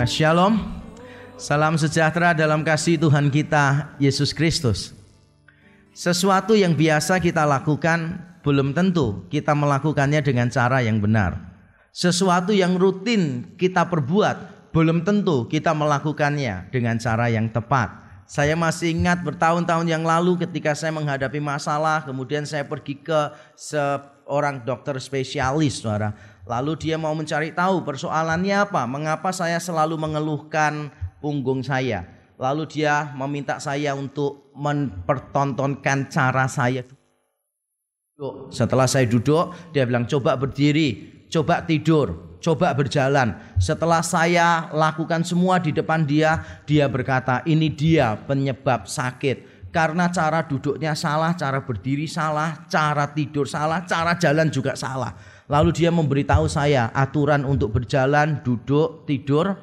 Nah, shalom. Salam sejahtera dalam kasih Tuhan kita Yesus Kristus. Sesuatu yang biasa kita lakukan belum tentu kita melakukannya dengan cara yang benar. Sesuatu yang rutin kita perbuat belum tentu kita melakukannya dengan cara yang tepat. Saya masih ingat bertahun-tahun yang lalu ketika saya menghadapi masalah, kemudian saya pergi ke seorang dokter spesialis, saudara. Lalu dia mau mencari tahu persoalannya apa, mengapa saya selalu mengeluhkan punggung saya. Lalu dia meminta saya untuk mempertontonkan cara saya. Setelah saya duduk, dia bilang coba berdiri, coba tidur, coba berjalan. Setelah saya lakukan semua di depan dia, dia berkata, "Ini dia penyebab sakit." Karena cara duduknya salah, cara berdiri salah, cara tidur salah, cara jalan juga salah. Lalu dia memberitahu saya aturan untuk berjalan, duduk, tidur,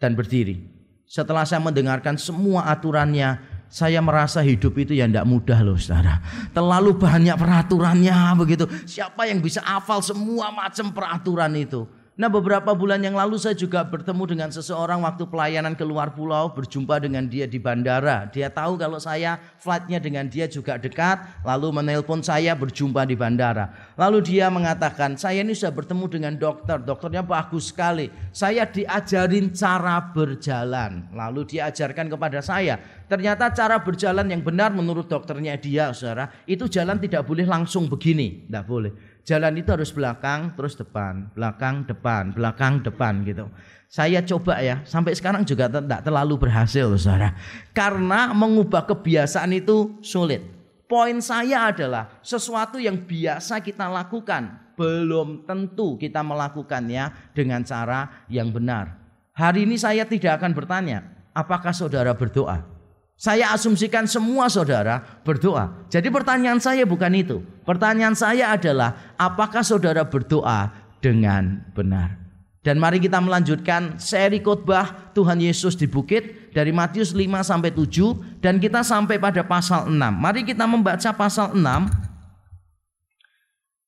dan berdiri. Setelah saya mendengarkan semua aturannya, saya merasa hidup itu ya tidak mudah loh saudara. Terlalu banyak peraturannya begitu. Siapa yang bisa hafal semua macam peraturan itu? Nah beberapa bulan yang lalu saya juga bertemu dengan seseorang waktu pelayanan keluar pulau berjumpa dengan dia di bandara. Dia tahu kalau saya flightnya dengan dia juga dekat lalu menelpon saya berjumpa di bandara. Lalu dia mengatakan saya ini sudah bertemu dengan dokter, dokternya bagus sekali. Saya diajarin cara berjalan. Lalu diajarkan kepada saya. Ternyata cara berjalan yang benar menurut dokternya dia saudara itu jalan tidak boleh langsung begini. Tidak boleh Jalan itu harus belakang terus depan, belakang depan, belakang depan gitu. Saya coba ya, sampai sekarang juga tidak terlalu berhasil saudara. Karena mengubah kebiasaan itu sulit. Poin saya adalah sesuatu yang biasa kita lakukan belum tentu kita melakukannya dengan cara yang benar. Hari ini saya tidak akan bertanya, apakah saudara berdoa? Saya asumsikan semua saudara berdoa. Jadi pertanyaan saya bukan itu. Pertanyaan saya adalah apakah saudara berdoa dengan benar? Dan mari kita melanjutkan seri khotbah Tuhan Yesus di bukit dari Matius 5 sampai 7 dan kita sampai pada pasal 6. Mari kita membaca pasal 6.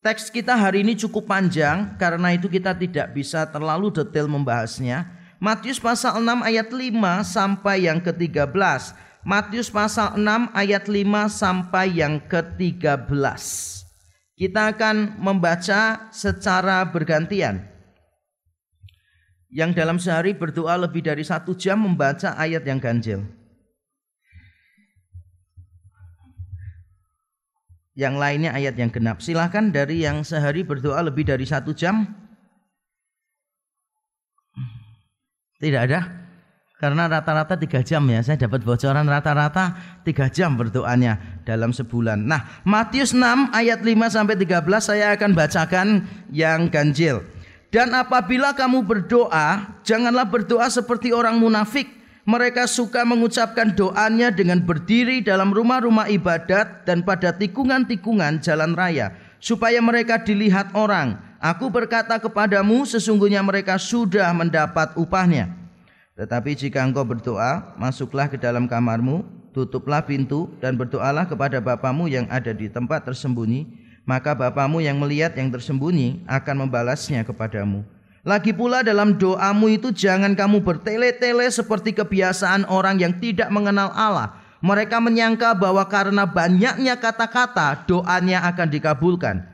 Teks kita hari ini cukup panjang karena itu kita tidak bisa terlalu detail membahasnya. Matius pasal 6 ayat 5 sampai yang ke-13. Matius pasal 6 ayat 5 sampai yang ke-13. Kita akan membaca secara bergantian. Yang dalam sehari berdoa lebih dari satu jam membaca ayat yang ganjil. Yang lainnya ayat yang genap. Silahkan dari yang sehari berdoa lebih dari satu jam. Tidak ada? Karena rata-rata tiga jam ya, saya dapat bocoran rata-rata tiga jam berdoanya dalam sebulan. Nah, Matius 6 ayat 5 sampai 13 saya akan bacakan yang ganjil. Dan apabila kamu berdoa, janganlah berdoa seperti orang munafik. Mereka suka mengucapkan doanya dengan berdiri dalam rumah-rumah ibadat dan pada tikungan-tikungan jalan raya, supaya mereka dilihat orang. Aku berkata kepadamu, sesungguhnya mereka sudah mendapat upahnya. Tetapi jika engkau berdoa, masuklah ke dalam kamarmu, tutuplah pintu dan berdoalah kepada Bapamu yang ada di tempat tersembunyi, maka Bapamu yang melihat yang tersembunyi akan membalasnya kepadamu. Lagi pula dalam doamu itu jangan kamu bertele-tele seperti kebiasaan orang yang tidak mengenal Allah. Mereka menyangka bahwa karena banyaknya kata-kata doanya akan dikabulkan.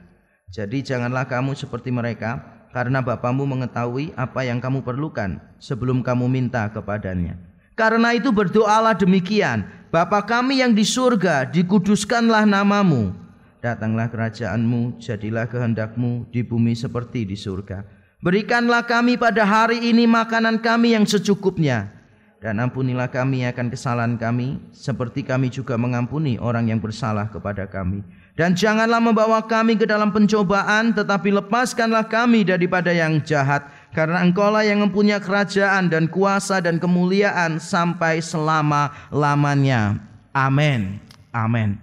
Jadi janganlah kamu seperti mereka karena Bapamu mengetahui apa yang kamu perlukan sebelum kamu minta kepadanya. Karena itu berdoalah demikian, Bapa kami yang di surga, dikuduskanlah namamu. Datanglah kerajaanmu, jadilah kehendakmu di bumi seperti di surga. Berikanlah kami pada hari ini makanan kami yang secukupnya. Dan ampunilah kami akan kesalahan kami, seperti kami juga mengampuni orang yang bersalah kepada kami dan janganlah membawa kami ke dalam pencobaan, tetapi lepaskanlah kami daripada yang jahat. Karena engkaulah yang mempunyai kerajaan dan kuasa dan kemuliaan sampai selama-lamanya. Amin. Amin.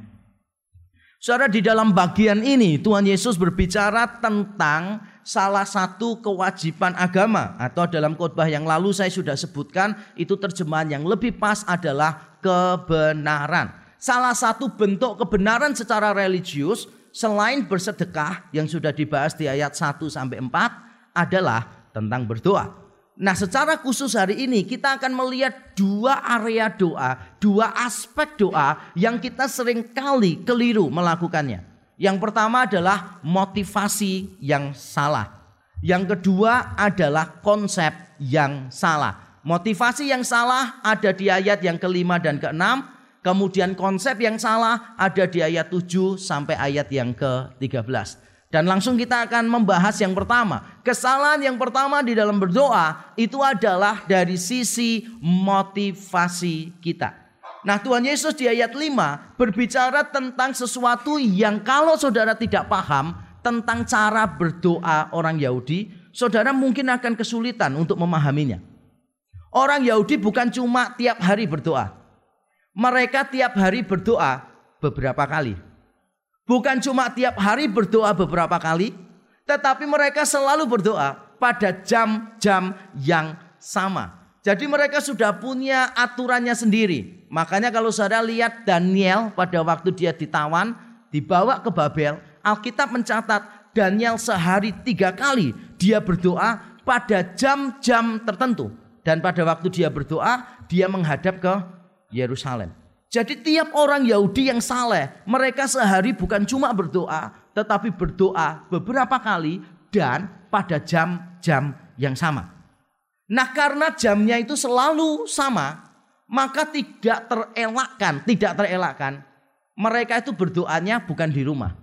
Saudara di dalam bagian ini Tuhan Yesus berbicara tentang salah satu kewajiban agama atau dalam khotbah yang lalu saya sudah sebutkan itu terjemahan yang lebih pas adalah kebenaran. Salah satu bentuk kebenaran secara religius selain bersedekah yang sudah dibahas di ayat 1 sampai 4 adalah tentang berdoa. Nah, secara khusus hari ini kita akan melihat dua area doa, dua aspek doa yang kita sering kali keliru melakukannya. Yang pertama adalah motivasi yang salah. Yang kedua adalah konsep yang salah. Motivasi yang salah ada di ayat yang kelima dan keenam. Kemudian konsep yang salah ada di ayat 7 sampai ayat yang ke-13. Dan langsung kita akan membahas yang pertama. Kesalahan yang pertama di dalam berdoa itu adalah dari sisi motivasi kita. Nah Tuhan Yesus di ayat 5 berbicara tentang sesuatu yang kalau saudara tidak paham tentang cara berdoa orang Yahudi, saudara mungkin akan kesulitan untuk memahaminya. Orang Yahudi bukan cuma tiap hari berdoa. Mereka tiap hari berdoa beberapa kali. Bukan cuma tiap hari berdoa beberapa kali, tetapi mereka selalu berdoa pada jam-jam yang sama. Jadi mereka sudah punya aturannya sendiri. Makanya kalau saudara lihat Daniel pada waktu dia ditawan, dibawa ke Babel, Alkitab mencatat Daniel sehari tiga kali dia berdoa pada jam-jam tertentu. Dan pada waktu dia berdoa, dia menghadap ke Yerusalem. Jadi tiap orang Yahudi yang saleh, mereka sehari bukan cuma berdoa, tetapi berdoa beberapa kali dan pada jam-jam yang sama. Nah karena jamnya itu selalu sama, maka tidak terelakkan, tidak terelakkan. Mereka itu berdoanya bukan di rumah.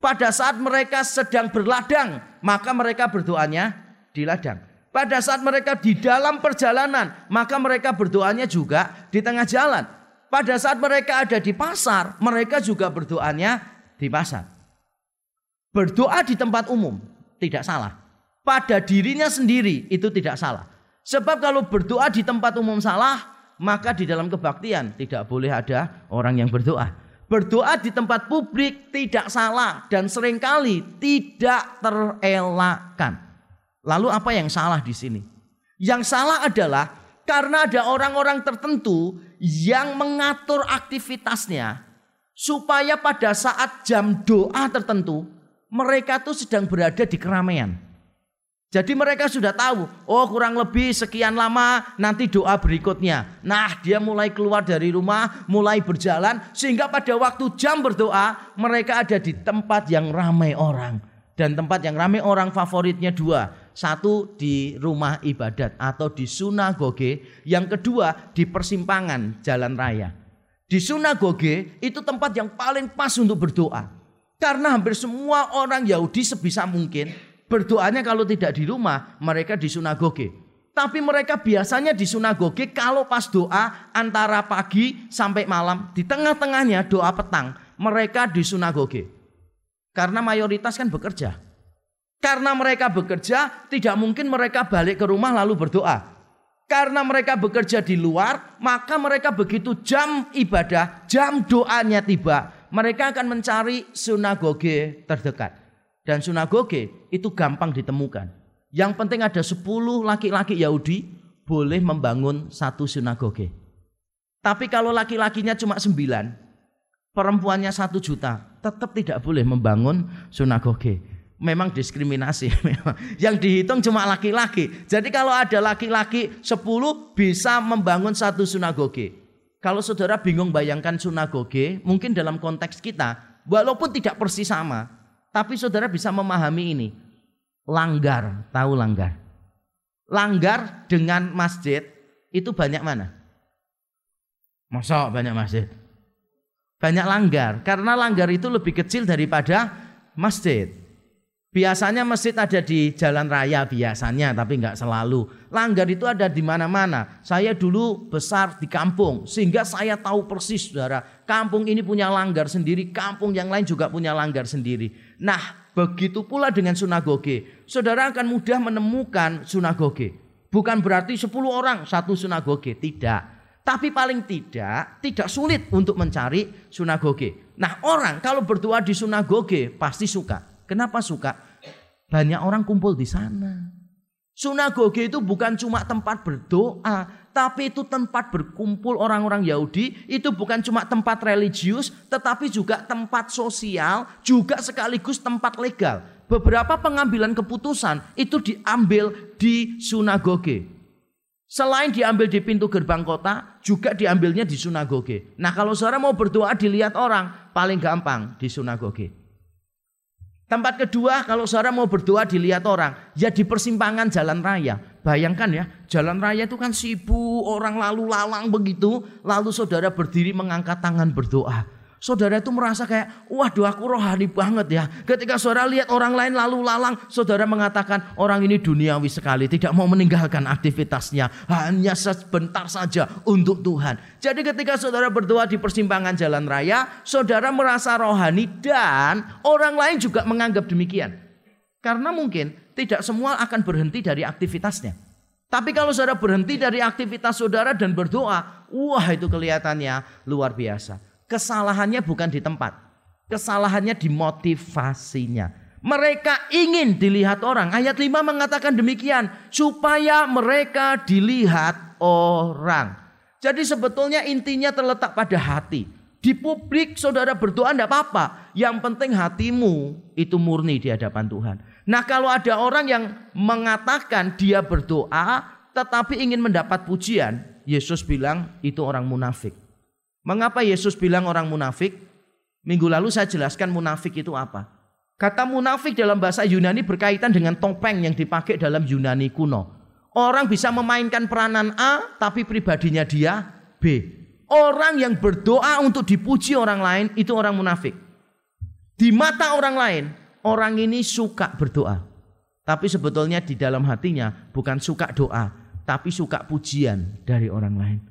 Pada saat mereka sedang berladang, maka mereka berdoanya di ladang. Pada saat mereka di dalam perjalanan, maka mereka berdoanya juga di tengah jalan. Pada saat mereka ada di pasar, mereka juga berdoanya di pasar. Berdoa di tempat umum tidak salah. Pada dirinya sendiri itu tidak salah. Sebab kalau berdoa di tempat umum salah, maka di dalam kebaktian tidak boleh ada orang yang berdoa. Berdoa di tempat publik tidak salah dan sering kali tidak terelakkan. Lalu apa yang salah di sini? Yang salah adalah karena ada orang-orang tertentu yang mengatur aktivitasnya supaya pada saat jam doa tertentu mereka tuh sedang berada di keramaian. Jadi mereka sudah tahu, oh kurang lebih sekian lama nanti doa berikutnya. Nah dia mulai keluar dari rumah, mulai berjalan. Sehingga pada waktu jam berdoa mereka ada di tempat yang ramai orang. Dan tempat yang ramai orang favoritnya dua. Satu di rumah ibadat atau di sunagoge. Yang kedua di persimpangan jalan raya. Di sunagoge itu tempat yang paling pas untuk berdoa. Karena hampir semua orang Yahudi sebisa mungkin berdoanya kalau tidak di rumah mereka di sunagoge. Tapi mereka biasanya di sunagoge kalau pas doa antara pagi sampai malam. Di tengah-tengahnya doa petang mereka di sunagoge. Karena mayoritas kan bekerja. Karena mereka bekerja, tidak mungkin mereka balik ke rumah lalu berdoa. Karena mereka bekerja di luar, maka mereka begitu jam ibadah, jam doanya tiba, mereka akan mencari sunagoge terdekat. Dan sunagoge itu gampang ditemukan. Yang penting ada 10 laki-laki Yahudi boleh membangun satu sunagoge. Tapi kalau laki-lakinya cuma 9, perempuannya satu juta, tetap tidak boleh membangun sunagoge. Memang diskriminasi. Yang dihitung cuma laki-laki. Jadi kalau ada laki-laki 10 bisa membangun satu sunagoge. Kalau saudara bingung bayangkan sunagoge, mungkin dalam konteks kita, walaupun tidak persis sama, tapi saudara bisa memahami ini. Langgar, tahu langgar? Langgar dengan masjid itu banyak mana? Masa banyak masjid? banyak langgar karena langgar itu lebih kecil daripada masjid. Biasanya masjid ada di jalan raya biasanya tapi nggak selalu. Langgar itu ada di mana-mana. Saya dulu besar di kampung sehingga saya tahu persis Saudara, kampung ini punya langgar sendiri, kampung yang lain juga punya langgar sendiri. Nah, begitu pula dengan sunagoge. Saudara akan mudah menemukan sunagoge. Bukan berarti 10 orang satu sunagoge, tidak. Tapi paling tidak tidak sulit untuk mencari sunagoge. Nah orang kalau berdoa di sunagoge pasti suka. Kenapa suka? Banyak orang kumpul di sana. Sunagoge itu bukan cuma tempat berdoa, tapi itu tempat berkumpul orang-orang Yahudi. Itu bukan cuma tempat religius, tetapi juga tempat sosial, juga sekaligus tempat legal. beberapa pengambilan keputusan itu diambil di sunagoge. Selain diambil di pintu gerbang kota, juga diambilnya di sunagoge. Nah kalau saudara mau berdoa dilihat orang, paling gampang di sunagoge. Tempat kedua, kalau saudara mau berdoa dilihat orang, ya di persimpangan jalan raya. Bayangkan ya, jalan raya itu kan sibuk, orang lalu lalang begitu, lalu saudara berdiri mengangkat tangan berdoa saudara itu merasa kayak, waduh aku rohani banget ya. Ketika saudara lihat orang lain lalu lalang, saudara mengatakan orang ini duniawi sekali, tidak mau meninggalkan aktivitasnya. Hanya sebentar saja untuk Tuhan. Jadi ketika saudara berdoa di persimpangan jalan raya, saudara merasa rohani dan orang lain juga menganggap demikian. Karena mungkin tidak semua akan berhenti dari aktivitasnya. Tapi kalau saudara berhenti dari aktivitas saudara dan berdoa, wah itu kelihatannya luar biasa. Kesalahannya bukan di tempat. Kesalahannya di motivasinya. Mereka ingin dilihat orang. Ayat 5 mengatakan demikian. Supaya mereka dilihat orang. Jadi sebetulnya intinya terletak pada hati. Di publik saudara berdoa tidak apa-apa. Yang penting hatimu itu murni di hadapan Tuhan. Nah kalau ada orang yang mengatakan dia berdoa tetapi ingin mendapat pujian. Yesus bilang itu orang munafik. Mengapa Yesus bilang orang munafik? Minggu lalu saya jelaskan munafik itu apa. Kata munafik dalam bahasa Yunani berkaitan dengan topeng yang dipakai dalam Yunani kuno. Orang bisa memainkan peranan A tapi pribadinya dia B. Orang yang berdoa untuk dipuji orang lain itu orang munafik. Di mata orang lain, orang ini suka berdoa. Tapi sebetulnya di dalam hatinya bukan suka doa, tapi suka pujian dari orang lain.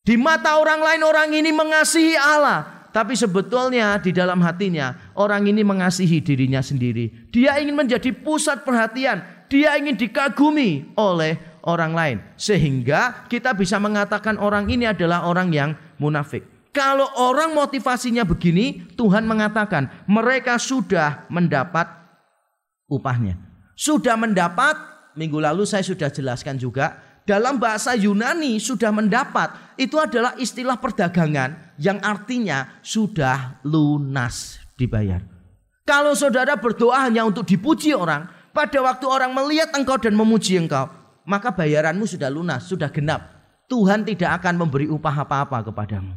Di mata orang lain orang ini mengasihi Allah. Tapi sebetulnya di dalam hatinya orang ini mengasihi dirinya sendiri. Dia ingin menjadi pusat perhatian. Dia ingin dikagumi oleh orang lain. Sehingga kita bisa mengatakan orang ini adalah orang yang munafik. Kalau orang motivasinya begini, Tuhan mengatakan mereka sudah mendapat upahnya. Sudah mendapat, minggu lalu saya sudah jelaskan juga, dalam bahasa Yunani sudah mendapat itu adalah istilah perdagangan yang artinya sudah lunas dibayar. Kalau saudara berdoa hanya untuk dipuji orang, pada waktu orang melihat engkau dan memuji engkau, maka bayaranmu sudah lunas, sudah genap. Tuhan tidak akan memberi upah apa-apa kepadamu.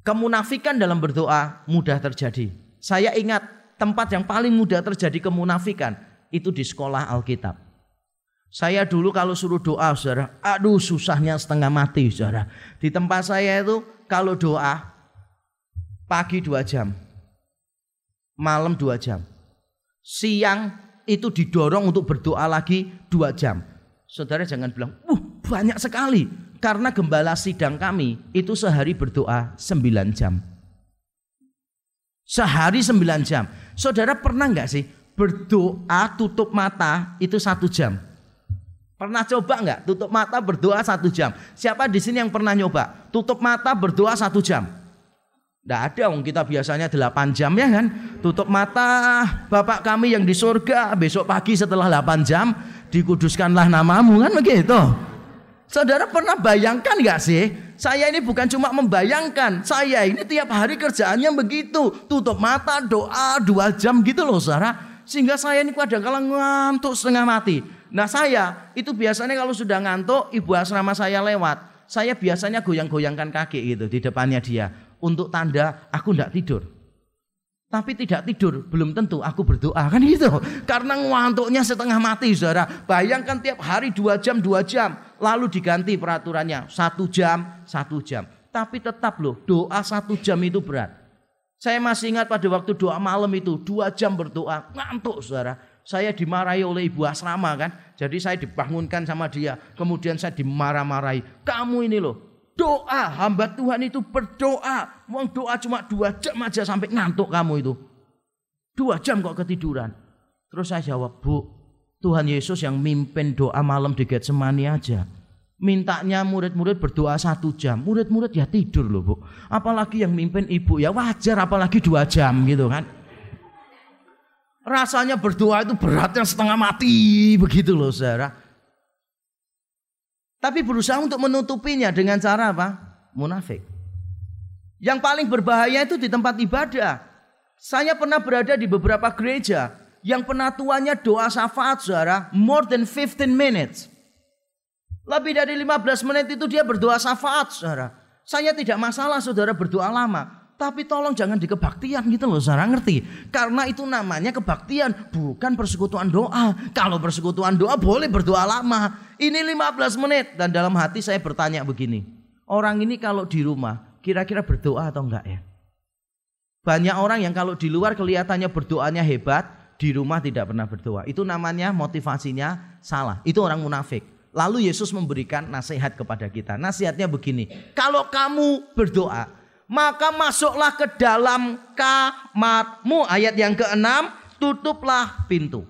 Kemunafikan dalam berdoa mudah terjadi. Saya ingat tempat yang paling mudah terjadi kemunafikan itu di sekolah Alkitab. Saya dulu kalau suruh doa, saudara, aduh susahnya setengah mati, saudara. Di tempat saya itu kalau doa pagi dua jam, malam dua jam, siang itu didorong untuk berdoa lagi dua jam. Saudara jangan bilang, uh banyak sekali. Karena gembala sidang kami itu sehari berdoa sembilan jam. Sehari sembilan jam. Saudara pernah nggak sih berdoa tutup mata itu satu jam? Pernah coba nggak tutup mata berdoa satu jam? Siapa di sini yang pernah nyoba tutup mata berdoa satu jam? Tidak ada, om kita biasanya delapan jam ya kan? Tutup mata, Bapak kami yang di surga, besok pagi setelah delapan jam, dikuduskanlah namamu kan begitu. Saudara pernah bayangkan nggak sih? Saya ini bukan cuma membayangkan, saya ini tiap hari kerjaannya begitu. Tutup mata, doa dua jam gitu loh saudara. Sehingga saya ini kadang-kadang ngantuk setengah mati. Nah saya itu biasanya kalau sudah ngantuk ibu asrama saya lewat. Saya biasanya goyang-goyangkan kaki gitu di depannya dia. Untuk tanda aku tidak tidur. Tapi tidak tidur belum tentu aku berdoa kan gitu. Karena ngantuknya setengah mati saudara. Bayangkan tiap hari dua jam dua jam. Lalu diganti peraturannya satu jam satu jam. Tapi tetap loh doa satu jam itu berat. Saya masih ingat pada waktu doa malam itu dua jam berdoa ngantuk saudara saya dimarahi oleh ibu asrama kan. Jadi saya dibangunkan sama dia. Kemudian saya dimarah-marahi. Kamu ini loh. Doa. Hamba Tuhan itu berdoa. Mau doa cuma dua jam aja sampai ngantuk kamu itu. Dua jam kok ketiduran. Terus saya jawab, Bu. Tuhan Yesus yang mimpin doa malam di Getsemani aja. Mintanya murid-murid berdoa satu jam. Murid-murid ya tidur loh bu. Apalagi yang mimpin ibu ya wajar apalagi dua jam gitu kan. Rasanya berdoa itu beratnya setengah mati begitu loh saudara. Tapi berusaha untuk menutupinya dengan cara apa? Munafik. Yang paling berbahaya itu di tempat ibadah. Saya pernah berada di beberapa gereja yang penatuannya doa syafaat saudara more than 15 minutes. Lebih dari 15 menit itu dia berdoa syafaat saudara. Saya tidak masalah saudara berdoa lama. Tapi tolong jangan di kebaktian gitu loh saudara ngerti. Karena itu namanya kebaktian bukan persekutuan doa. Kalau persekutuan doa boleh berdoa lama. Ini 15 menit. Dan dalam hati saya bertanya begini. Orang ini kalau di rumah kira-kira berdoa atau enggak ya? Banyak orang yang kalau di luar kelihatannya berdoanya hebat. Di rumah tidak pernah berdoa. Itu namanya motivasinya salah. Itu orang munafik. Lalu Yesus memberikan nasihat kepada kita. Nasihatnya begini. Kalau kamu berdoa maka masuklah ke dalam kamarmu. Ayat yang keenam, tutuplah pintu.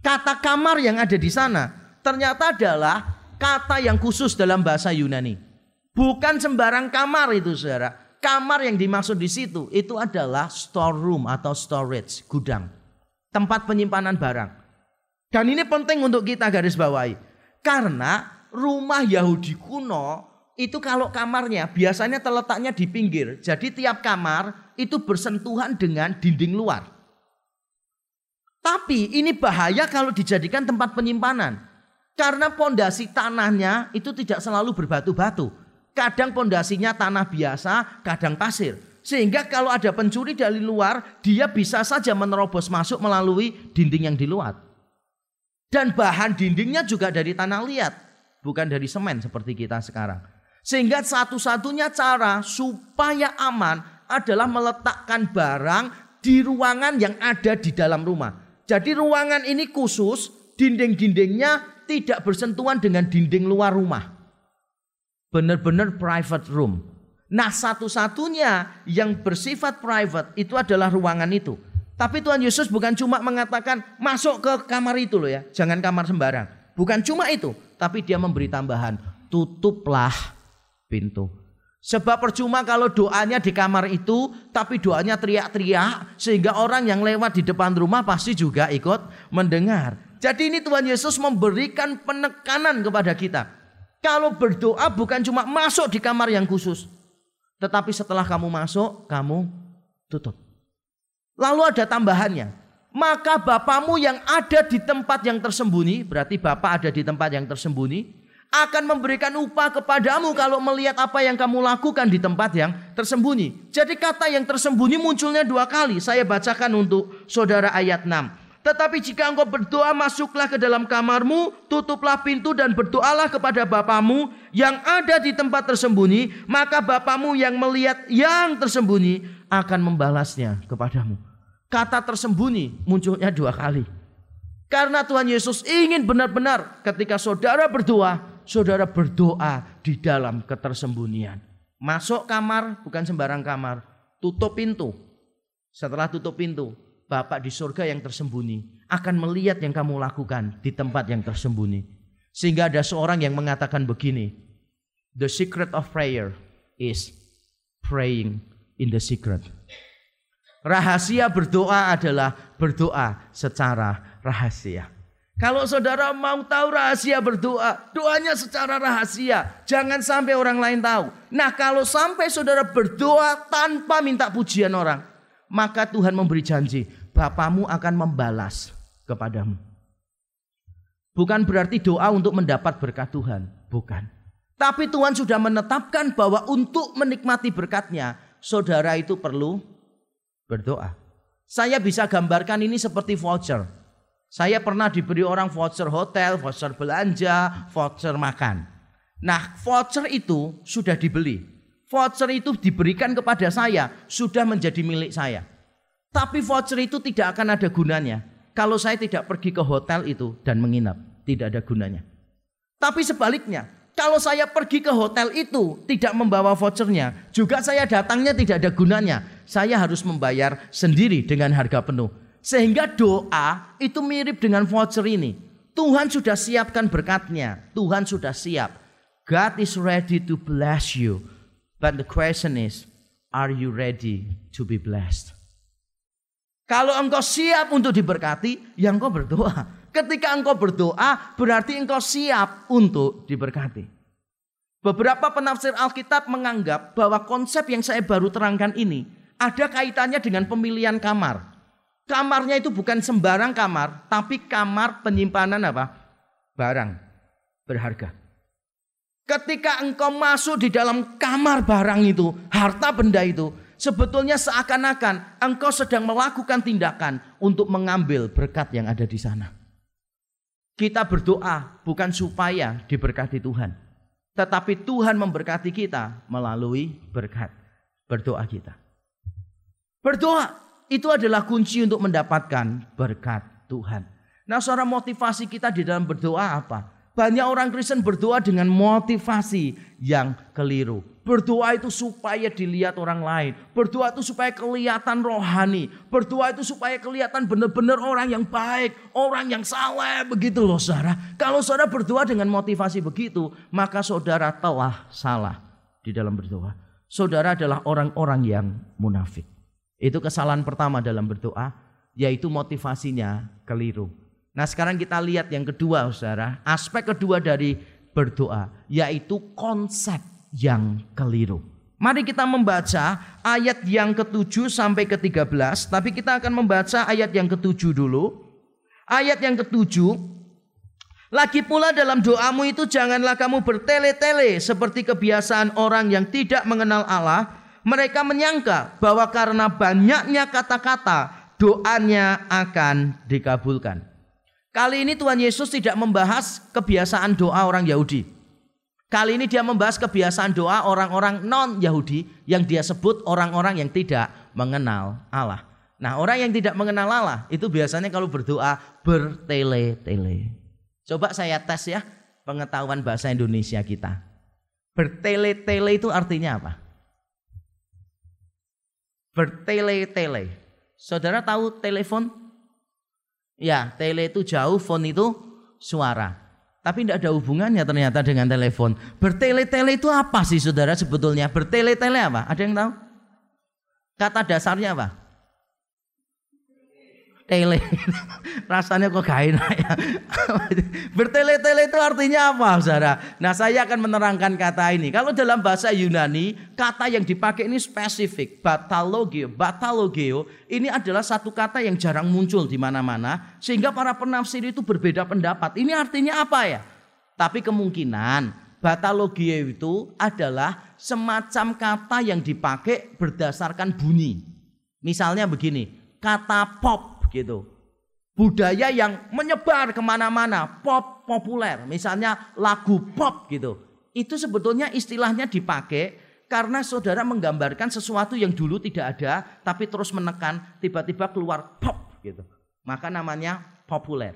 Kata kamar yang ada di sana ternyata adalah kata yang khusus dalam bahasa Yunani. Bukan sembarang kamar itu saudara. Kamar yang dimaksud di situ itu adalah storeroom atau storage, gudang. Tempat penyimpanan barang. Dan ini penting untuk kita garis bawahi. Karena rumah Yahudi kuno itu kalau kamarnya biasanya terletaknya di pinggir. Jadi tiap kamar itu bersentuhan dengan dinding luar. Tapi ini bahaya kalau dijadikan tempat penyimpanan. Karena pondasi tanahnya itu tidak selalu berbatu-batu. Kadang pondasinya tanah biasa, kadang pasir. Sehingga kalau ada pencuri dari luar, dia bisa saja menerobos masuk melalui dinding yang di luar. Dan bahan dindingnya juga dari tanah liat, bukan dari semen seperti kita sekarang. Sehingga satu-satunya cara supaya aman adalah meletakkan barang di ruangan yang ada di dalam rumah. Jadi ruangan ini khusus, dinding-dindingnya tidak bersentuhan dengan dinding luar rumah. Benar-benar private room. Nah satu-satunya yang bersifat private itu adalah ruangan itu. Tapi Tuhan Yesus bukan cuma mengatakan masuk ke kamar itu loh ya. Jangan kamar sembarang. Bukan cuma itu. Tapi dia memberi tambahan. Tutuplah pintu. Sebab percuma kalau doanya di kamar itu, tapi doanya teriak-teriak, sehingga orang yang lewat di depan rumah pasti juga ikut mendengar. Jadi ini Tuhan Yesus memberikan penekanan kepada kita. Kalau berdoa bukan cuma masuk di kamar yang khusus, tetapi setelah kamu masuk, kamu tutup. Lalu ada tambahannya, maka Bapamu yang ada di tempat yang tersembunyi, berarti Bapak ada di tempat yang tersembunyi, akan memberikan upah kepadamu kalau melihat apa yang kamu lakukan di tempat yang tersembunyi. Jadi kata yang tersembunyi munculnya dua kali. Saya bacakan untuk saudara ayat 6. Tetapi jika engkau berdoa masuklah ke dalam kamarmu, tutuplah pintu dan berdoalah kepada Bapamu yang ada di tempat tersembunyi, maka Bapamu yang melihat yang tersembunyi akan membalasnya kepadamu. Kata tersembunyi munculnya dua kali. Karena Tuhan Yesus ingin benar-benar ketika saudara berdoa, saudara berdoa di dalam ketersembunyian. Masuk kamar bukan sembarang kamar, tutup pintu. Setelah tutup pintu, Bapak di surga yang tersembunyi akan melihat yang kamu lakukan di tempat yang tersembunyi. Sehingga ada seorang yang mengatakan begini, The secret of prayer is praying in the secret. Rahasia berdoa adalah berdoa secara rahasia. Kalau saudara mau tahu rahasia berdoa, doanya secara rahasia. Jangan sampai orang lain tahu. Nah kalau sampai saudara berdoa tanpa minta pujian orang, maka Tuhan memberi janji, Bapamu akan membalas kepadamu. Bukan berarti doa untuk mendapat berkat Tuhan, bukan. Tapi Tuhan sudah menetapkan bahwa untuk menikmati berkatnya, saudara itu perlu berdoa. Saya bisa gambarkan ini seperti voucher. Saya pernah diberi orang voucher hotel, voucher belanja, voucher makan. Nah, voucher itu sudah dibeli. Voucher itu diberikan kepada saya, sudah menjadi milik saya. Tapi voucher itu tidak akan ada gunanya kalau saya tidak pergi ke hotel itu dan menginap. Tidak ada gunanya. Tapi sebaliknya, kalau saya pergi ke hotel itu tidak membawa vouchernya, juga saya datangnya tidak ada gunanya. Saya harus membayar sendiri dengan harga penuh. Sehingga doa itu mirip dengan voucher ini. Tuhan sudah siapkan berkatnya. Tuhan sudah siap. God is ready to bless you. But the question is, are you ready to be blessed? Kalau engkau siap untuk diberkati, ya engkau berdoa. Ketika engkau berdoa, berarti engkau siap untuk diberkati. Beberapa penafsir Alkitab menganggap bahwa konsep yang saya baru terangkan ini ada kaitannya dengan pemilihan kamar. Kamarnya itu bukan sembarang kamar, tapi kamar penyimpanan apa? Barang berharga. Ketika engkau masuk di dalam kamar barang itu, harta benda itu, sebetulnya seakan-akan engkau sedang melakukan tindakan untuk mengambil berkat yang ada di sana. Kita berdoa bukan supaya diberkati Tuhan, tetapi Tuhan memberkati kita melalui berkat berdoa kita. Berdoa itu adalah kunci untuk mendapatkan berkat Tuhan. Nah, saudara motivasi kita di dalam berdoa apa? Banyak orang Kristen berdoa dengan motivasi yang keliru. Berdoa itu supaya dilihat orang lain. Berdoa itu supaya kelihatan rohani. Berdoa itu supaya kelihatan benar-benar orang yang baik. Orang yang saleh. Begitu loh saudara. Kalau saudara berdoa dengan motivasi begitu. Maka saudara telah salah di dalam berdoa. Saudara adalah orang-orang yang munafik. Itu kesalahan pertama dalam berdoa, yaitu motivasinya keliru. Nah sekarang kita lihat yang kedua saudara, aspek kedua dari berdoa, yaitu konsep yang keliru. Mari kita membaca ayat yang ketujuh sampai ke-13, tapi kita akan membaca ayat yang ketujuh dulu. Ayat yang ketujuh, lagi pula dalam doamu itu janganlah kamu bertele-tele seperti kebiasaan orang yang tidak mengenal Allah, mereka menyangka bahwa karena banyaknya kata-kata doanya akan dikabulkan. Kali ini Tuhan Yesus tidak membahas kebiasaan doa orang Yahudi. Kali ini dia membahas kebiasaan doa orang-orang non-Yahudi yang dia sebut orang-orang yang tidak mengenal Allah. Nah orang yang tidak mengenal Allah itu biasanya kalau berdoa bertele-tele. Coba saya tes ya pengetahuan bahasa Indonesia kita. Bertele-tele itu artinya apa? Bertele-tele. Saudara tahu telepon? Ya, tele itu jauh, phone itu suara. Tapi tidak ada hubungannya ternyata dengan telepon. Bertele-tele itu apa sih saudara sebetulnya? Bertele-tele apa? Ada yang tahu? Kata dasarnya apa? Tele. Rasanya kok gak enak ya. Bertele-tele itu artinya apa saudara? Nah saya akan menerangkan kata ini. Kalau dalam bahasa Yunani, kata yang dipakai ini spesifik. Batalogeo. Batalogeo ini adalah satu kata yang jarang muncul di mana-mana. Sehingga para penafsir itu berbeda pendapat. Ini artinya apa ya? Tapi kemungkinan batalogeo itu adalah semacam kata yang dipakai berdasarkan bunyi. Misalnya begini, kata pop gitu. Budaya yang menyebar ke mana-mana, pop populer, misalnya lagu pop gitu. Itu sebetulnya istilahnya dipakai karena saudara menggambarkan sesuatu yang dulu tidak ada, tapi terus menekan, tiba-tiba keluar pop gitu. Maka namanya populer.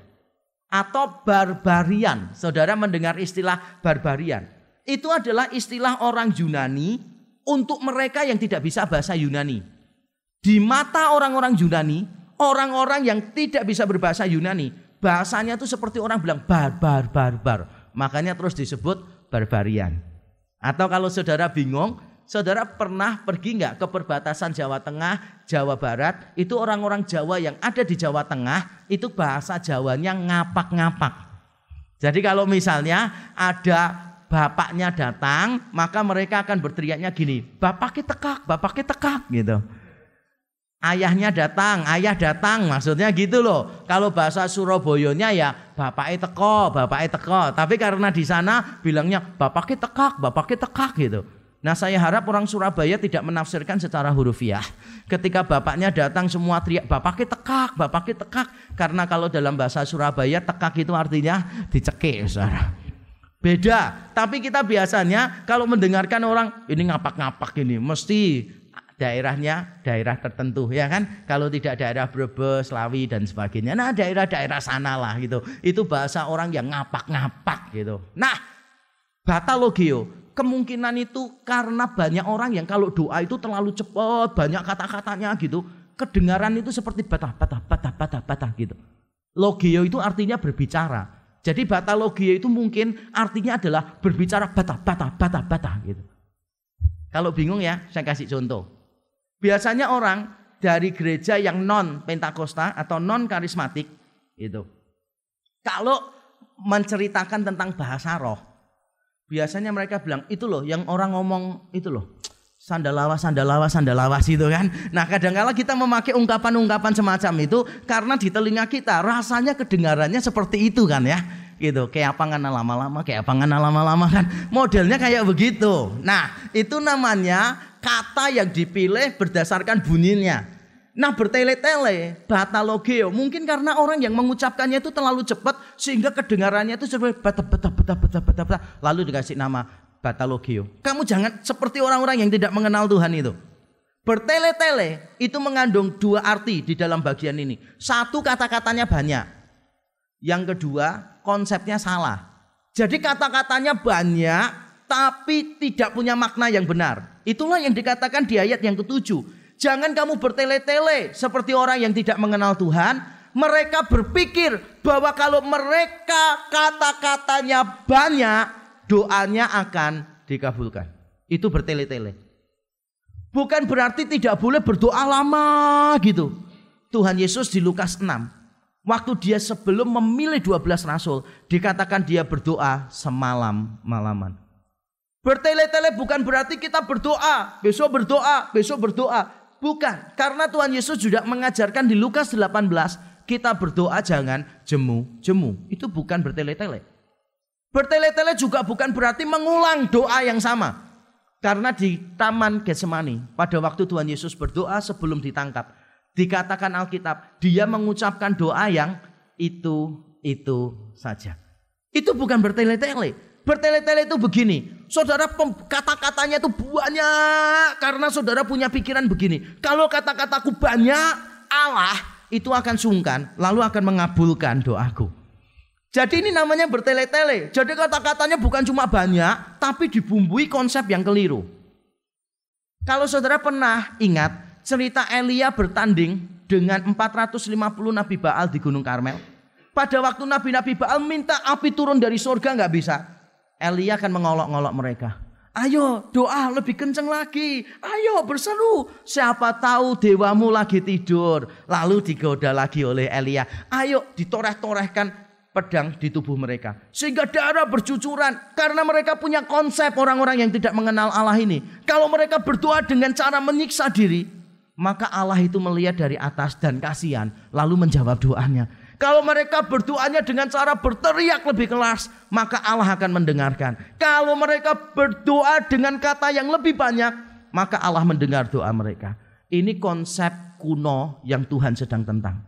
Atau barbarian, saudara mendengar istilah barbarian. Itu adalah istilah orang Yunani untuk mereka yang tidak bisa bahasa Yunani. Di mata orang-orang Yunani, Orang-orang yang tidak bisa berbahasa Yunani, bahasanya itu seperti orang bilang barbar, barbar. Makanya terus disebut barbarian. Atau kalau saudara bingung, saudara pernah pergi nggak ke perbatasan Jawa Tengah, Jawa Barat? Itu orang-orang Jawa yang ada di Jawa Tengah, itu bahasa Jawanya ngapak-ngapak. Jadi kalau misalnya ada bapaknya datang, maka mereka akan berteriaknya gini, bapaknya tekak, bapaknya tekak gitu. Ayahnya datang, ayah datang, maksudnya gitu loh. Kalau bahasa Surabayanya ya bapaknya teko, bapaknya teko. Tapi karena di sana bilangnya bapaknya tekak, bapaknya tekak gitu. Nah saya harap orang Surabaya tidak menafsirkan secara hurufiah. Ketika bapaknya datang semua teriak bapaknya tekak, bapaknya tekak. Karena kalau dalam bahasa Surabaya tekak itu artinya dicekik saudara. Beda, tapi kita biasanya kalau mendengarkan orang ini ngapak-ngapak ini mesti daerahnya daerah tertentu ya kan? Kalau tidak daerah Brebes, Lawi dan sebagainya. Nah daerah-daerah sana lah gitu. Itu bahasa orang yang ngapak-ngapak gitu. Nah batalogio kemungkinan itu karena banyak orang yang kalau doa itu terlalu cepat banyak kata-katanya gitu. Kedengaran itu seperti batah batah batah batah gitu. Logio itu artinya berbicara. Jadi batalogio itu mungkin artinya adalah berbicara batah batah batah batah gitu. Kalau bingung ya saya kasih contoh Biasanya orang dari gereja yang non Pentakosta atau non karismatik itu kalau menceritakan tentang bahasa roh biasanya mereka bilang itu loh yang orang ngomong itu loh sandalawas, sandalawas, sandalawas itu kan. Nah kadang-kala kita memakai ungkapan-ungkapan semacam itu karena di telinga kita rasanya kedengarannya seperti itu kan ya. Gitu, kayak apa lama-lama, kayak apa lama-lama kan. Modelnya kayak begitu. Nah itu namanya kata yang dipilih berdasarkan bunyinya. Nah bertele-tele, batalogeo. Mungkin karena orang yang mengucapkannya itu terlalu cepat sehingga kedengarannya itu seperti bata bata bata bata bata bata. Lalu dikasih nama batalogeo. Kamu jangan seperti orang-orang yang tidak mengenal Tuhan itu. Bertele-tele itu mengandung dua arti di dalam bagian ini. Satu kata-katanya banyak. Yang kedua konsepnya salah. Jadi kata-katanya banyak tapi tidak punya makna yang benar. Itulah yang dikatakan di ayat yang ketujuh. Jangan kamu bertele-tele seperti orang yang tidak mengenal Tuhan. Mereka berpikir bahwa kalau mereka kata-katanya banyak, doanya akan dikabulkan. Itu bertele-tele. Bukan berarti tidak boleh berdoa lama gitu. Tuhan Yesus di Lukas 6. Waktu dia sebelum memilih 12 rasul. Dikatakan dia berdoa semalam malaman. Bertele-tele bukan berarti kita berdoa. Besok berdoa, besok berdoa. Bukan, karena Tuhan Yesus juga mengajarkan di Lukas 18, kita berdoa jangan jemu-jemu. Itu bukan bertele-tele. Bertele-tele juga bukan berarti mengulang doa yang sama. Karena di Taman Getsemani, pada waktu Tuhan Yesus berdoa sebelum ditangkap, dikatakan Alkitab, dia mengucapkan doa yang itu-itu saja. Itu bukan bertele-tele. Bertele-tele itu begini. Saudara kata-katanya itu banyak karena saudara punya pikiran begini. Kalau kata-kataku banyak, Allah itu akan sungkan lalu akan mengabulkan doaku. Jadi ini namanya bertele-tele. Jadi kata-katanya bukan cuma banyak, tapi dibumbui konsep yang keliru. Kalau saudara pernah ingat cerita Elia bertanding dengan 450 Nabi Baal di Gunung Karmel. Pada waktu Nabi-Nabi Baal minta api turun dari surga nggak bisa. Elia akan mengolok-ngolok mereka. Ayo doa lebih kenceng lagi. Ayo berseru. Siapa tahu dewamu lagi tidur. Lalu digoda lagi oleh Elia. Ayo ditoreh-torehkan pedang di tubuh mereka. Sehingga darah bercucuran. Karena mereka punya konsep orang-orang yang tidak mengenal Allah ini. Kalau mereka berdoa dengan cara menyiksa diri. Maka Allah itu melihat dari atas dan kasihan. Lalu menjawab doanya. Kalau mereka berdoanya dengan cara berteriak lebih keras, maka Allah akan mendengarkan. Kalau mereka berdoa dengan kata yang lebih banyak, maka Allah mendengar doa mereka. Ini konsep kuno yang Tuhan sedang tentang.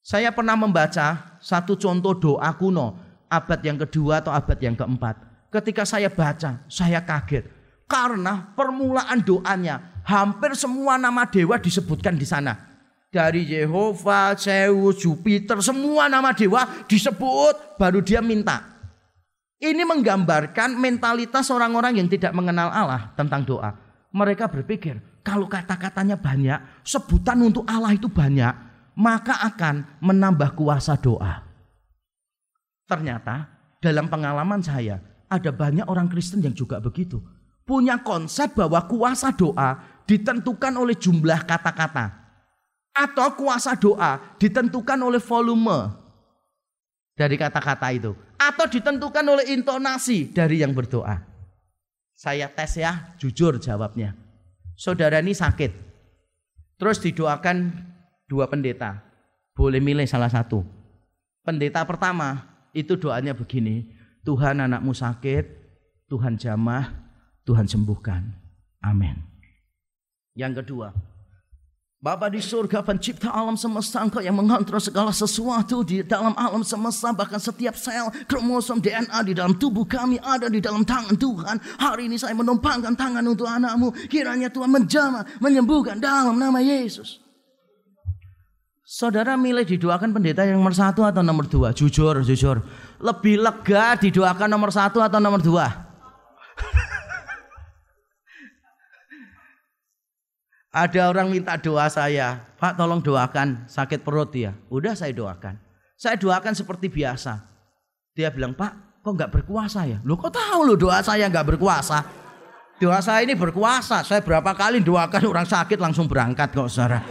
Saya pernah membaca satu contoh doa kuno, abad yang kedua atau abad yang keempat. Ketika saya baca, saya kaget. Karena permulaan doanya, hampir semua nama dewa disebutkan di sana dari Yehova, Zeus, Jupiter, semua nama dewa disebut baru dia minta. Ini menggambarkan mentalitas orang-orang yang tidak mengenal Allah tentang doa. Mereka berpikir, kalau kata-katanya banyak, sebutan untuk Allah itu banyak, maka akan menambah kuasa doa. Ternyata dalam pengalaman saya, ada banyak orang Kristen yang juga begitu. Punya konsep bahwa kuasa doa ditentukan oleh jumlah kata-kata atau kuasa doa ditentukan oleh volume dari kata-kata itu atau ditentukan oleh intonasi dari yang berdoa. Saya tes ya, jujur jawabnya. Saudara ini sakit. Terus didoakan dua pendeta. Boleh milih salah satu. Pendeta pertama itu doanya begini. Tuhan anakmu sakit, Tuhan jamah, Tuhan sembuhkan. Amin. Yang kedua, Bapa di surga pencipta alam semesta engkau yang mengontrol segala sesuatu di dalam alam semesta. Bahkan setiap sel kromosom DNA di dalam tubuh kami ada di dalam tangan Tuhan. Hari ini saya menumpangkan tangan untuk anakmu. Kiranya Tuhan menjama menyembuhkan dalam nama Yesus. Saudara milih didoakan pendeta yang nomor satu atau nomor dua? Jujur jujur. Lebih lega didoakan nomor satu atau nomor dua Ada orang minta doa saya, Pak tolong doakan sakit perut ya. Udah saya doakan. Saya doakan seperti biasa. Dia bilang, Pak kok nggak berkuasa ya? Lu kok tahu lu doa saya nggak berkuasa? Doa saya ini berkuasa. Saya berapa kali doakan orang sakit langsung berangkat kok saudara.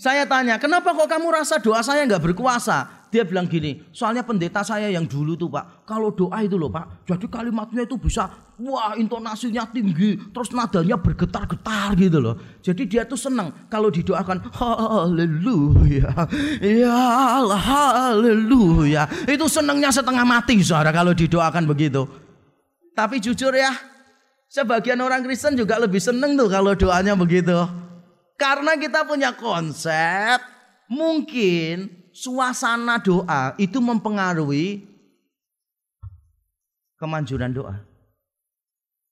Saya tanya, kenapa kok kamu rasa doa saya nggak berkuasa? Dia bilang gini, soalnya pendeta saya yang dulu tuh Pak, kalau doa itu loh Pak, jadi kalimatnya itu bisa, wah intonasinya tinggi, terus nadanya bergetar-getar gitu loh. Jadi dia tuh senang kalau didoakan, haleluya, ya haleluya. Itu senangnya setengah mati saudara kalau didoakan begitu. Tapi jujur ya, sebagian orang Kristen juga lebih seneng tuh kalau doanya begitu. Karena kita punya konsep, mungkin suasana doa itu mempengaruhi kemanjuran doa.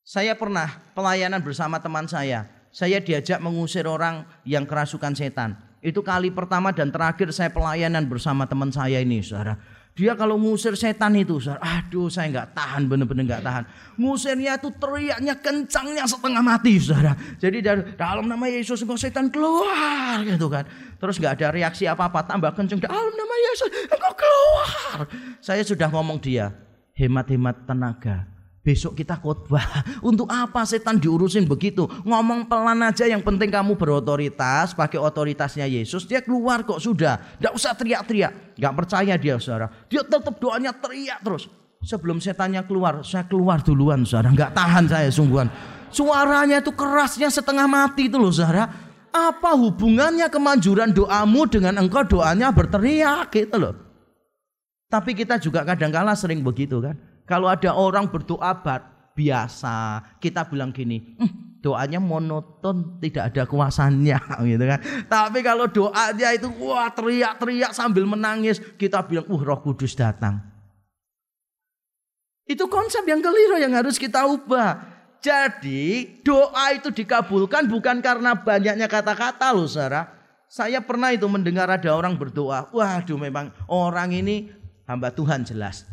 Saya pernah pelayanan bersama teman saya. Saya diajak mengusir orang yang kerasukan setan. Itu kali pertama dan terakhir saya pelayanan bersama teman saya ini, saudara. Dia kalau ngusir setan itu, aduh saya nggak tahan, bener-bener nggak tahan. Ngusirnya itu teriaknya kencangnya setengah mati, saudara. Jadi dari dalam nama Yesus engkau setan keluar, gitu kan. Terus nggak ada reaksi apa-apa, tambah kencang dalam nama Yesus engkau keluar. Saya sudah ngomong dia, hemat-hemat tenaga. Besok kita khotbah. Untuk apa setan diurusin begitu? Ngomong pelan aja yang penting kamu berotoritas, pakai otoritasnya Yesus. Dia keluar kok sudah. Tidak usah teriak-teriak. Gak percaya dia saudara. Dia tetap doanya teriak terus. Sebelum setannya keluar, saya keluar duluan saudara. Gak tahan saya sungguhan. Suaranya itu kerasnya setengah mati itu loh saudara. Apa hubungannya kemanjuran doamu dengan engkau doanya berteriak gitu loh. Tapi kita juga kadang-kala sering begitu kan. Kalau ada orang berdoa biasa, kita bilang gini, hm, doanya monoton, tidak ada kuasanya, gitu kan. Tapi kalau doanya itu wah teriak-teriak sambil menangis, kita bilang, uh Roh Kudus datang. Itu konsep yang keliru yang harus kita ubah. Jadi doa itu dikabulkan bukan karena banyaknya kata-kata loh saudara. Saya pernah itu mendengar ada orang berdoa. Waduh memang orang ini hamba Tuhan jelas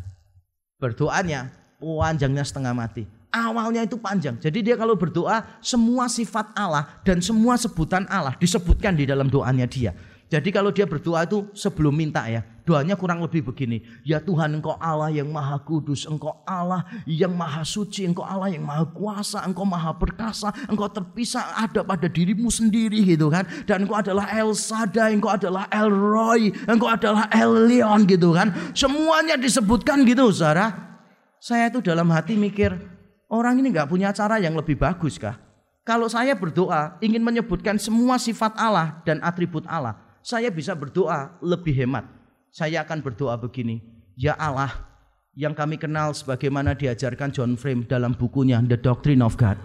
berdoanya panjangnya setengah mati. Awalnya itu panjang. Jadi dia kalau berdoa semua sifat Allah dan semua sebutan Allah disebutkan di dalam doanya dia. Jadi kalau dia berdoa itu sebelum minta ya, doanya kurang lebih begini. Ya Tuhan engkau Allah yang maha kudus, engkau Allah yang maha suci, engkau Allah yang maha kuasa, engkau maha perkasa, engkau terpisah ada pada dirimu sendiri gitu kan. Dan engkau adalah El Sada, engkau adalah El Roy, engkau adalah El Leon gitu kan. Semuanya disebutkan gitu saudara. Saya itu dalam hati mikir, orang ini nggak punya cara yang lebih bagus kah? Kalau saya berdoa ingin menyebutkan semua sifat Allah dan atribut Allah, saya bisa berdoa lebih hemat. Saya akan berdoa begini, Ya Allah, yang kami kenal sebagaimana diajarkan John Frame dalam bukunya The Doctrine of God.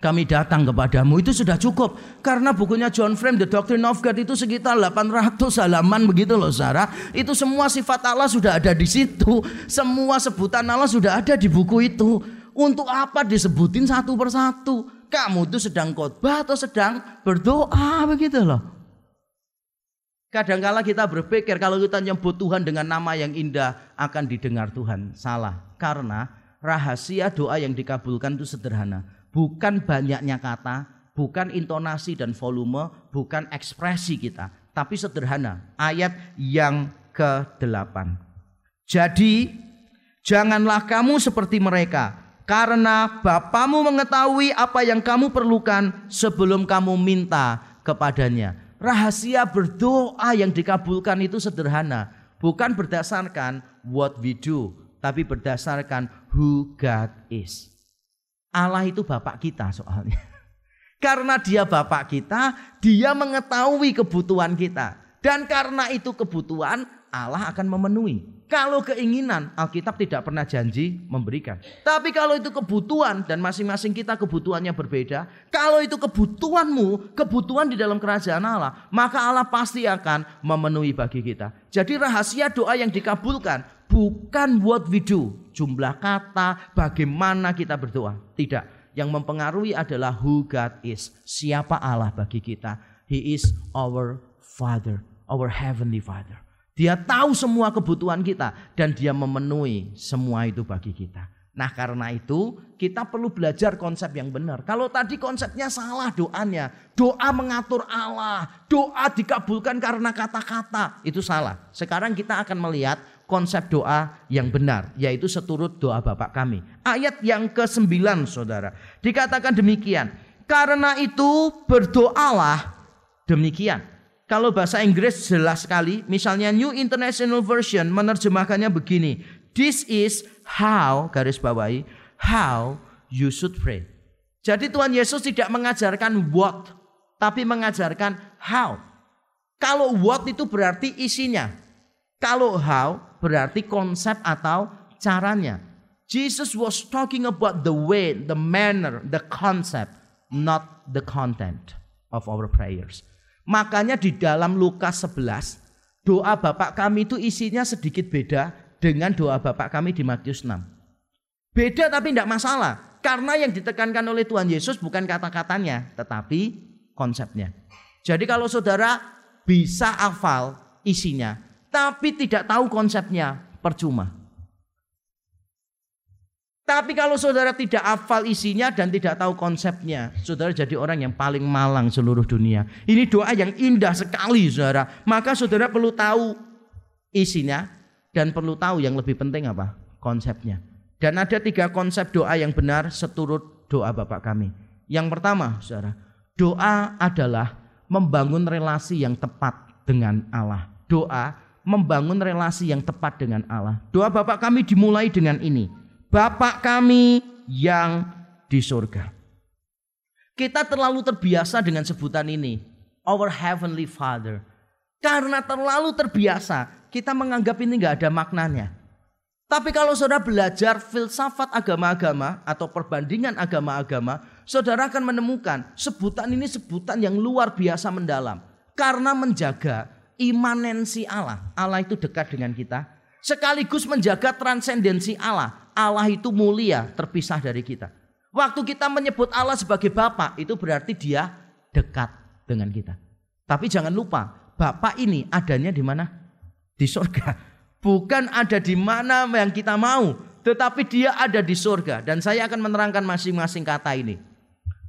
Kami datang kepadamu itu sudah cukup karena bukunya John Frame The Doctrine of God itu sekitar 800 halaman begitu loh Sarah. Itu semua sifat Allah sudah ada di situ. Semua sebutan Allah sudah ada di buku itu. Untuk apa disebutin satu persatu? Kamu itu sedang khotbah atau sedang berdoa begitu loh. Kadangkala kita berpikir kalau kita nyebut Tuhan dengan nama yang indah akan didengar Tuhan. Salah. Karena rahasia doa yang dikabulkan itu sederhana. Bukan banyaknya kata, bukan intonasi dan volume, bukan ekspresi kita. Tapi sederhana. Ayat yang ke-8. Jadi janganlah kamu seperti mereka. Karena Bapamu mengetahui apa yang kamu perlukan sebelum kamu minta kepadanya. Rahasia berdoa yang dikabulkan itu sederhana, bukan berdasarkan what we do, tapi berdasarkan who God is. Allah itu Bapak kita soalnya. Karena dia Bapak kita, dia mengetahui kebutuhan kita. Dan karena itu kebutuhan, Allah akan memenuhi. Kalau keinginan, Alkitab tidak pernah janji memberikan. Tapi kalau itu kebutuhan dan masing-masing kita kebutuhannya berbeda, kalau itu kebutuhanmu, kebutuhan di dalam kerajaan Allah, maka Allah pasti akan memenuhi bagi kita. Jadi rahasia doa yang dikabulkan bukan what we do, jumlah kata, bagaimana kita berdoa. Tidak. Yang mempengaruhi adalah who God is. Siapa Allah bagi kita. He is our Father, our Heavenly Father. Dia tahu semua kebutuhan kita dan dia memenuhi semua itu bagi kita. Nah karena itu kita perlu belajar konsep yang benar. Kalau tadi konsepnya salah doanya. Doa mengatur Allah. Doa dikabulkan karena kata-kata. Itu salah. Sekarang kita akan melihat konsep doa yang benar. Yaitu seturut doa Bapak kami. Ayat yang ke-9 saudara. Dikatakan demikian. Karena itu berdoalah demikian. Kalau bahasa Inggris jelas sekali, misalnya New International Version menerjemahkannya begini. This is how, garis bawahi, how you should pray. Jadi Tuhan Yesus tidak mengajarkan what, tapi mengajarkan how. Kalau what itu berarti isinya. Kalau how berarti konsep atau caranya. Jesus was talking about the way, the manner, the concept, not the content of our prayers. Makanya di dalam Lukas 11, doa Bapak kami itu isinya sedikit beda dengan doa Bapak kami di Matius 6. Beda tapi tidak masalah. Karena yang ditekankan oleh Tuhan Yesus bukan kata-katanya, tetapi konsepnya. Jadi kalau saudara bisa hafal isinya, tapi tidak tahu konsepnya, percuma. Tapi kalau saudara tidak hafal isinya dan tidak tahu konsepnya, saudara jadi orang yang paling malang seluruh dunia. Ini doa yang indah sekali, saudara. Maka saudara perlu tahu isinya dan perlu tahu yang lebih penting apa? Konsepnya. Dan ada tiga konsep doa yang benar seturut doa Bapak kami. Yang pertama, saudara, doa adalah membangun relasi yang tepat dengan Allah. Doa membangun relasi yang tepat dengan Allah. Doa Bapak kami dimulai dengan ini. Bapak kami yang di surga. Kita terlalu terbiasa dengan sebutan ini, our heavenly Father. Karena terlalu terbiasa, kita menganggap ini nggak ada maknanya. Tapi kalau saudara belajar filsafat agama-agama atau perbandingan agama-agama, saudara akan menemukan sebutan ini sebutan yang luar biasa mendalam. Karena menjaga imanensi Allah. Allah itu dekat dengan kita. Sekaligus menjaga transendensi Allah. Allah itu mulia terpisah dari kita. Waktu kita menyebut Allah sebagai Bapak itu berarti dia dekat dengan kita. Tapi jangan lupa Bapak ini adanya di mana? Di surga. Bukan ada di mana yang kita mau. Tetapi dia ada di surga. Dan saya akan menerangkan masing-masing kata ini.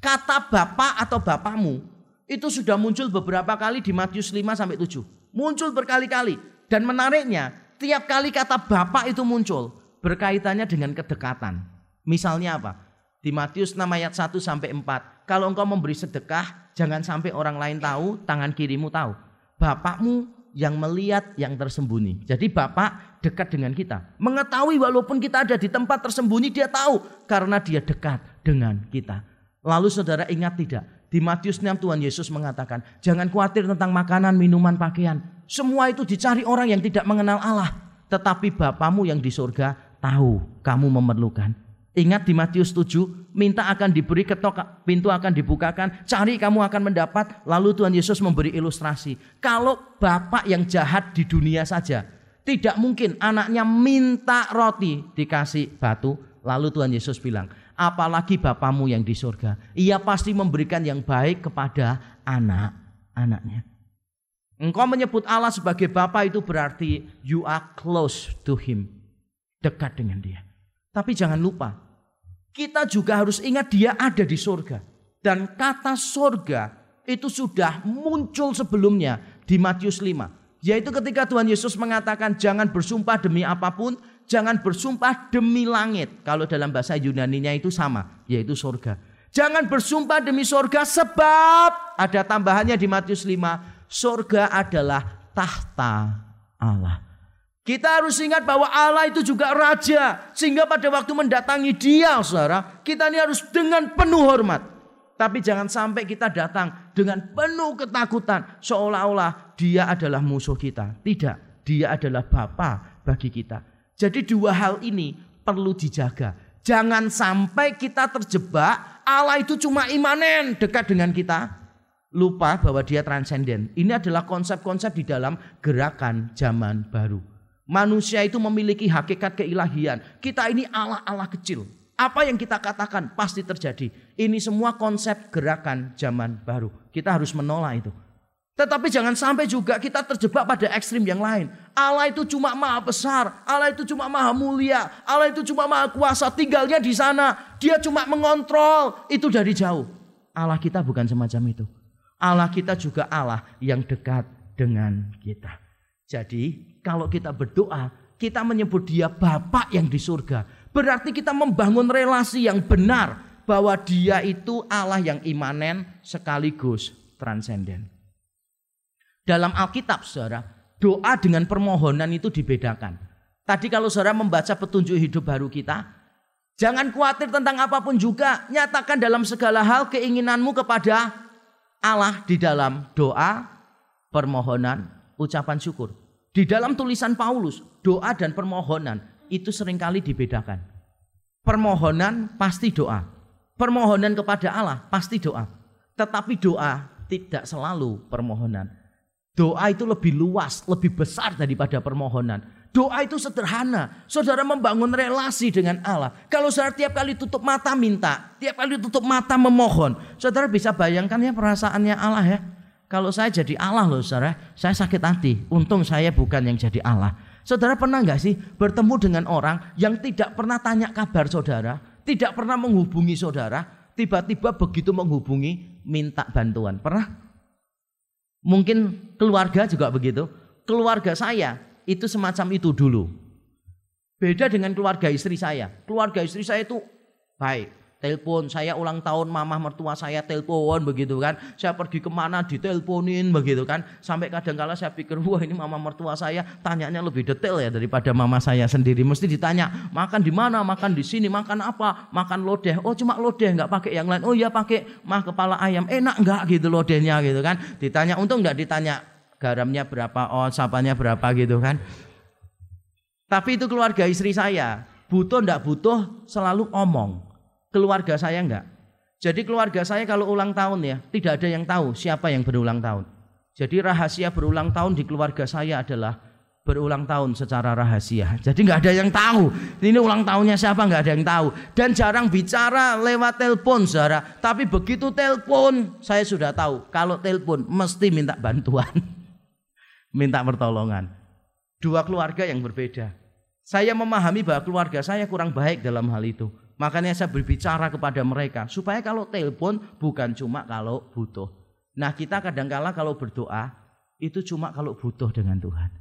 Kata Bapak atau Bapakmu itu sudah muncul beberapa kali di Matius 5 sampai 7. Muncul berkali-kali. Dan menariknya tiap kali kata Bapak itu muncul berkaitannya dengan kedekatan. Misalnya apa? Di Matius 6 ayat 1 sampai 4. Kalau engkau memberi sedekah, jangan sampai orang lain tahu, tangan kirimu tahu. Bapakmu yang melihat yang tersembunyi. Jadi Bapak dekat dengan kita. Mengetahui walaupun kita ada di tempat tersembunyi, dia tahu karena dia dekat dengan kita. Lalu saudara ingat tidak? Di Matius 6 Tuhan Yesus mengatakan, jangan khawatir tentang makanan, minuman, pakaian. Semua itu dicari orang yang tidak mengenal Allah. Tetapi Bapamu yang di surga tahu kamu memerlukan. Ingat di Matius 7, minta akan diberi ketok, pintu akan dibukakan, cari kamu akan mendapat. Lalu Tuhan Yesus memberi ilustrasi. Kalau bapak yang jahat di dunia saja, tidak mungkin anaknya minta roti dikasih batu. Lalu Tuhan Yesus bilang, apalagi bapamu yang di surga. Ia pasti memberikan yang baik kepada anak-anaknya. Engkau menyebut Allah sebagai Bapa itu berarti you are close to him dekat dengan dia. Tapi jangan lupa, kita juga harus ingat dia ada di surga. Dan kata surga itu sudah muncul sebelumnya di Matius 5. Yaitu ketika Tuhan Yesus mengatakan jangan bersumpah demi apa pun, jangan bersumpah demi langit. Kalau dalam bahasa Yunani-nya itu sama, yaitu surga. Jangan bersumpah demi surga sebab ada tambahannya di Matius 5, surga adalah tahta Allah. Kita harus ingat bahwa Allah itu juga raja. Sehingga pada waktu mendatangi dia saudara. Kita ini harus dengan penuh hormat. Tapi jangan sampai kita datang dengan penuh ketakutan. Seolah-olah dia adalah musuh kita. Tidak. Dia adalah Bapa bagi kita. Jadi dua hal ini perlu dijaga. Jangan sampai kita terjebak. Allah itu cuma imanen dekat dengan kita. Lupa bahwa dia transenden. Ini adalah konsep-konsep di dalam gerakan zaman baru. Manusia itu memiliki hakikat keilahian. Kita ini Allah-Allah kecil. Apa yang kita katakan pasti terjadi. Ini semua konsep gerakan zaman baru. Kita harus menolak itu. Tetapi jangan sampai juga kita terjebak pada ekstrim yang lain. Allah itu cuma maha besar, Allah itu cuma maha mulia, Allah itu cuma maha kuasa, tinggalnya di sana. Dia cuma mengontrol, itu dari jauh. Allah kita bukan semacam itu. Allah kita juga Allah yang dekat dengan kita. Jadi kalau kita berdoa, kita menyebut dia Bapak yang di surga. Berarti kita membangun relasi yang benar bahwa dia itu Allah yang imanen sekaligus transenden. Dalam Alkitab saudara, doa dengan permohonan itu dibedakan. Tadi kalau saudara membaca petunjuk hidup baru kita, jangan khawatir tentang apa pun juga. Nyatakan dalam segala hal keinginanmu kepada Allah di dalam doa, permohonan, ucapan syukur. Di dalam tulisan Paulus, doa dan permohonan itu sering kali dibedakan. Permohonan pasti doa. Permohonan kepada Allah pasti doa. Tetapi doa tidak selalu permohonan. Doa itu lebih luas, lebih besar daripada permohonan. Doa itu sederhana. Saudara membangun relasi dengan Allah. Kalau saudara tiap kali tutup mata minta, tiap kali tutup mata memohon, saudara bisa bayangkan ya perasaannya Allah ya. Kalau saya jadi Allah loh saudara, saya sakit hati. Untung saya bukan yang jadi Allah. Saudara pernah nggak sih bertemu dengan orang yang tidak pernah tanya kabar saudara, tidak pernah menghubungi saudara, tiba-tiba begitu menghubungi minta bantuan. Pernah? Mungkin keluarga juga begitu. Keluarga saya itu semacam itu dulu. Beda dengan keluarga istri saya. Keluarga istri saya itu baik. Telepon, saya ulang tahun mama mertua saya telepon begitu kan. Saya pergi ke mana diteleponin begitu kan. Sampai kadang kala saya pikir, wah ini mama mertua saya tanyanya lebih detail ya daripada mama saya sendiri. Mesti ditanya, makan di mana, makan di sini, makan apa, makan lodeh. Oh cuma lodeh, nggak pakai yang lain. Oh iya pakai mah kepala ayam, enak nggak gitu lodehnya gitu kan. Ditanya, untung nggak ditanya garamnya berapa, oh sapanya berapa gitu kan. Tapi itu keluarga istri saya, butuh ndak butuh selalu omong. Keluarga saya enggak. Jadi keluarga saya kalau ulang tahun ya, tidak ada yang tahu siapa yang berulang tahun. Jadi rahasia berulang tahun di keluarga saya adalah berulang tahun secara rahasia. Jadi nggak ada yang tahu. Ini ulang tahunnya siapa nggak ada yang tahu. Dan jarang bicara lewat telepon, saudara. Tapi begitu telepon, saya sudah tahu. Kalau telepon mesti minta bantuan minta pertolongan. Dua keluarga yang berbeda. Saya memahami bahwa keluarga saya kurang baik dalam hal itu. Makanya saya berbicara kepada mereka supaya kalau telepon bukan cuma kalau butuh. Nah kita kadangkala kalau berdoa itu cuma kalau butuh dengan Tuhan.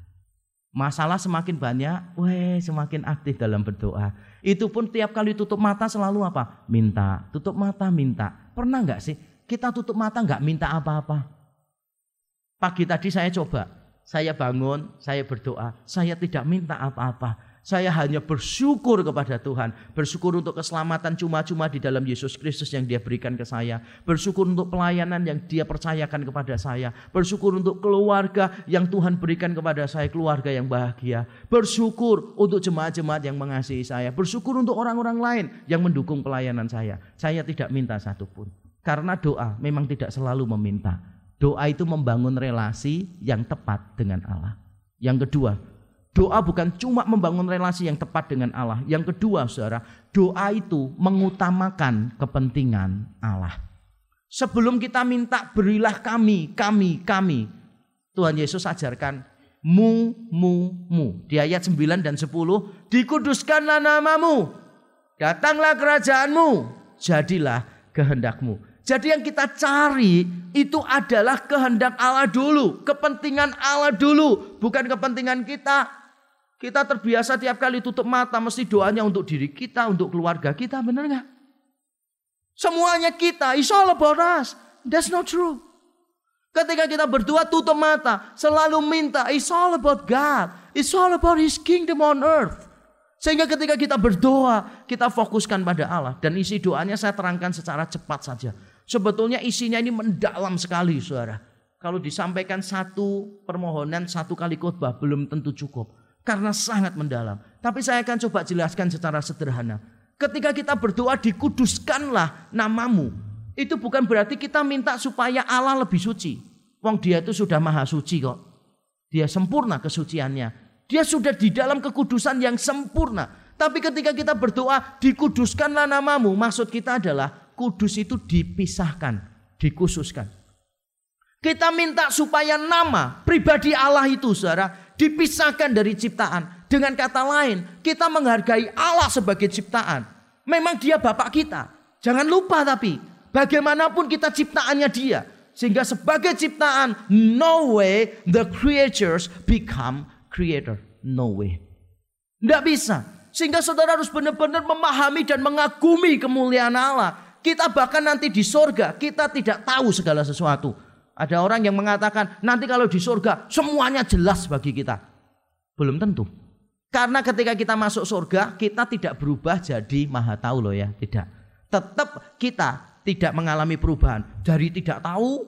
Masalah semakin banyak, weh semakin aktif dalam berdoa. Itu pun tiap kali tutup mata selalu apa? Minta, tutup mata minta. Pernah nggak sih kita tutup mata nggak minta apa-apa? Pagi tadi saya coba, saya bangun, saya berdoa, saya tidak minta apa-apa. Saya hanya bersyukur kepada Tuhan, bersyukur untuk keselamatan cuma-cuma di dalam Yesus Kristus yang Dia berikan ke saya, bersyukur untuk pelayanan yang Dia percayakan kepada saya, bersyukur untuk keluarga yang Tuhan berikan kepada saya, keluarga yang bahagia, bersyukur untuk jemaat-jemaat yang mengasihi saya, bersyukur untuk orang-orang lain yang mendukung pelayanan saya. Saya tidak minta satupun, karena doa memang tidak selalu meminta. Doa itu membangun relasi yang tepat dengan Allah. Yang kedua, doa bukan cuma membangun relasi yang tepat dengan Allah. Yang kedua, saudara, doa itu mengutamakan kepentingan Allah. Sebelum kita minta berilah kami, kami, kami. Tuhan Yesus ajarkan mu, mu, mu. Di ayat 9 dan 10, dikuduskanlah namamu, datanglah kerajaanmu, jadilah kehendakmu. Jadi yang kita cari itu adalah kehendak Allah dulu, kepentingan Allah dulu, bukan kepentingan kita. Kita terbiasa tiap kali tutup mata mesti doanya untuk diri kita, untuk keluarga kita, benar nggak? Semuanya kita, it's all about us. That's not true. Ketika kita berdua tutup mata, selalu minta, it's all about God. It's all about His kingdom on earth. Sehingga ketika kita berdoa, kita fokuskan pada Allah. Dan isi doanya saya terangkan secara cepat saja. Sebetulnya isinya ini mendalam sekali saudara. Kalau disampaikan satu permohonan, satu kali khotbah belum tentu cukup. Karena sangat mendalam. Tapi saya akan coba jelaskan secara sederhana. Ketika kita berdoa dikuduskanlah namamu. Itu bukan berarti kita minta supaya Allah lebih suci. Wong dia itu sudah maha suci kok. Dia sempurna kesuciannya. Dia sudah di dalam kekudusan yang sempurna. Tapi ketika kita berdoa dikuduskanlah namamu. Maksud kita adalah kudus itu dipisahkan, dikhususkan. Kita minta supaya nama pribadi Allah itu saudara dipisahkan dari ciptaan. Dengan kata lain, kita menghargai Allah sebagai ciptaan. Memang dia Bapak kita. Jangan lupa tapi, bagaimanapun kita ciptaannya dia. Sehingga sebagai ciptaan, no way the creatures become creator. No way. Tidak bisa. Sehingga saudara harus benar-benar memahami dan mengagumi kemuliaan Allah. Kita bahkan nanti di sorga, kita tidak tahu segala sesuatu. Ada orang yang mengatakan nanti kalau di surga semuanya jelas bagi kita. Belum tentu. Karena ketika kita masuk surga, kita tidak berubah jadi maha tahu loh ya, tidak. Tetap kita tidak mengalami perubahan dari tidak tahu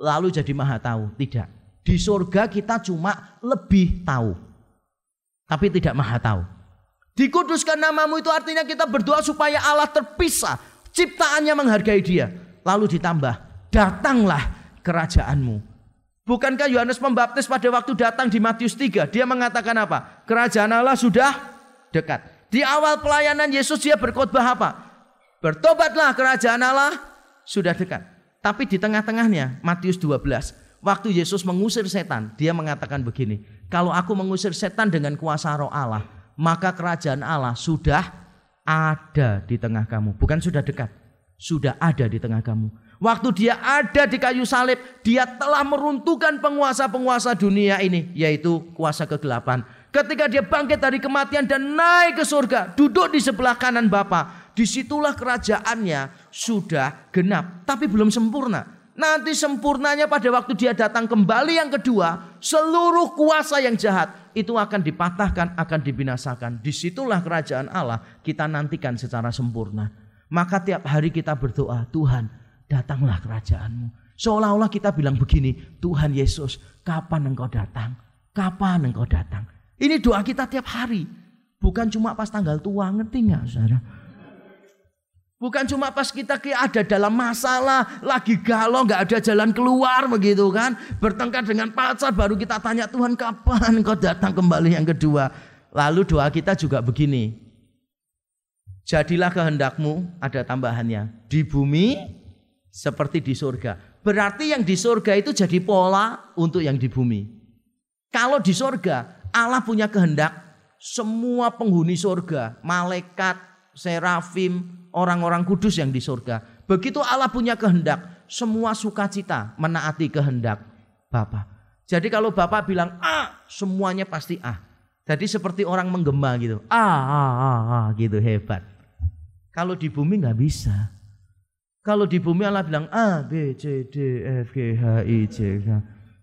lalu jadi maha tahu, tidak. Di surga kita cuma lebih tahu. Tapi tidak maha tahu. Dikuduskan namamu itu artinya kita berdoa supaya Allah terpisah. Ciptaannya menghargai dia. Lalu ditambah, datanglah kerajaanmu. Bukankah Yohanes Pembaptis pada waktu datang di Matius 3, dia mengatakan apa? Kerajaan Allah sudah dekat. Di awal pelayanan Yesus dia berkhotbah apa? Bertobatlah kerajaan Allah sudah dekat. Tapi di tengah-tengahnya Matius 12, waktu Yesus mengusir setan, dia mengatakan begini, kalau aku mengusir setan dengan kuasa roh Allah, maka kerajaan Allah sudah ada di tengah kamu. Bukan sudah dekat, sudah ada di tengah kamu. Waktu dia ada di kayu salib, dia telah meruntuhkan penguasa-penguasa dunia ini, yaitu kuasa kegelapan. Ketika dia bangkit dari kematian dan naik ke surga, duduk di sebelah kanan Bapa, di situlah kerajaannya sudah genap, tapi belum sempurna. Nanti sempurnanya pada waktu dia datang kembali yang kedua, seluruh kuasa yang jahat itu akan dipatahkan, akan dibinasakan. Di situlah kerajaan Allah kita nantikan secara sempurna. Maka tiap hari kita berdoa, Tuhan datanglah kerajaanmu. Seolah-olah kita bilang begini, Tuhan Yesus, kapan engkau datang? Kapan engkau datang? Ini doa kita tiap hari. Bukan cuma pas tanggal tua, ngerti nggak saudara? Bukan cuma pas kita ada dalam masalah, lagi galau, nggak ada jalan keluar begitu kan. Bertengkar dengan pacar, baru kita tanya Tuhan kapan engkau datang kembali yang kedua. Lalu doa kita juga begini. Jadilah kehendakmu, ada tambahannya. Di bumi seperti di surga. Berarti yang di surga itu jadi pola untuk yang di bumi. Kalau di surga, Allah punya kehendak semua penghuni surga, malaikat, serafim, orang-orang kudus yang di surga. Begitu Allah punya kehendak, semua sukacita menaati kehendak Bapa. Jadi kalau Bapak bilang A, semuanya pasti A. Jadi seperti orang menggema gitu. A, A, A, A gitu hebat. Kalau di bumi nggak bisa. Kalau di bumi Allah bilang A, B, C, D, F, G, H, I, J, K.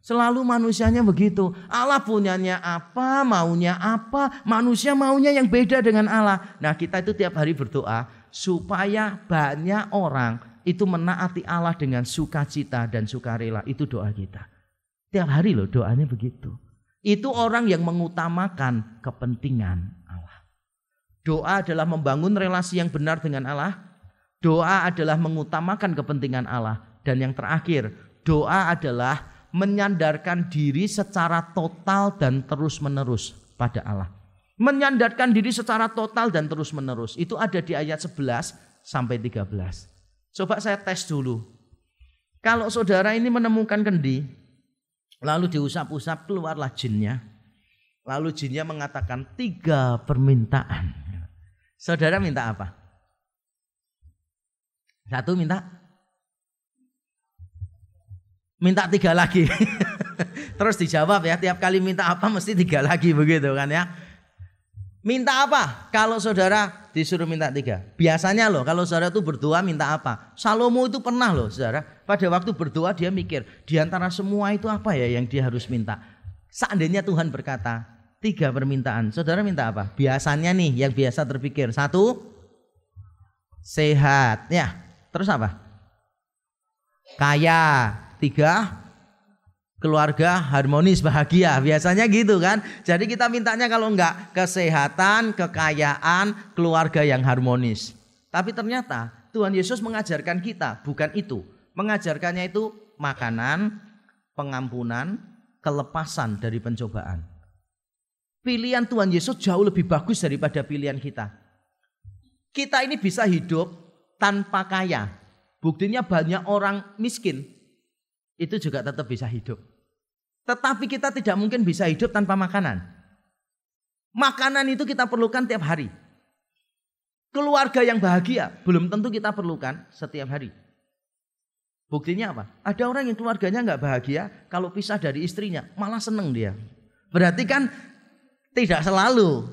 Selalu manusianya begitu. Allah punyanya apa, maunya apa. Manusia maunya yang beda dengan Allah. Nah kita itu tiap hari berdoa supaya banyak orang itu menaati Allah dengan sukacita dan sukarela. Itu doa kita. Tiap hari loh doanya begitu. Itu orang yang mengutamakan kepentingan Allah. Doa adalah membangun relasi yang benar dengan Allah Doa adalah mengutamakan kepentingan Allah. Dan yang terakhir, doa adalah menyandarkan diri secara total dan terus-menerus pada Allah. Menyandarkan diri secara total dan terus-menerus. Itu ada di ayat 11 sampai 13. Coba saya tes dulu. Kalau saudara ini menemukan kendi, lalu diusap-usap keluarlah jinnya. Lalu jinnya mengatakan tiga permintaan. Saudara minta apa? Satu minta minta tiga lagi. Terus dijawab ya, tiap kali minta apa mesti tiga lagi begitu kan ya. Minta apa? Kalau saudara disuruh minta tiga. Biasanya loh kalau saudara itu berdoa minta apa? Salomo itu pernah loh saudara. Pada waktu berdoa dia mikir. Di antara semua itu apa ya yang dia harus minta? Seandainya Tuhan berkata tiga permintaan. Saudara minta apa? Biasanya nih yang biasa terpikir. Satu, sehat. Ya Terus apa? Kaya. Tiga, keluarga harmonis, bahagia. Biasanya gitu kan. Jadi kita mintanya kalau enggak kesehatan, kekayaan, keluarga yang harmonis. Tapi ternyata Tuhan Yesus mengajarkan kita bukan itu. Mengajarkannya itu makanan, pengampunan, kelepasan dari pencobaan. Pilihan Tuhan Yesus jauh lebih bagus daripada pilihan kita. Kita ini bisa hidup tanpa kaya. Buktinya banyak orang miskin itu juga tetap bisa hidup. Tetapi kita tidak mungkin bisa hidup tanpa makanan. Makanan itu kita perlukan tiap hari. Keluarga yang bahagia belum tentu kita perlukan setiap hari. Buktinya apa? Ada orang yang keluarganya nggak bahagia kalau pisah dari istrinya, malah seneng dia. Berarti kan tidak selalu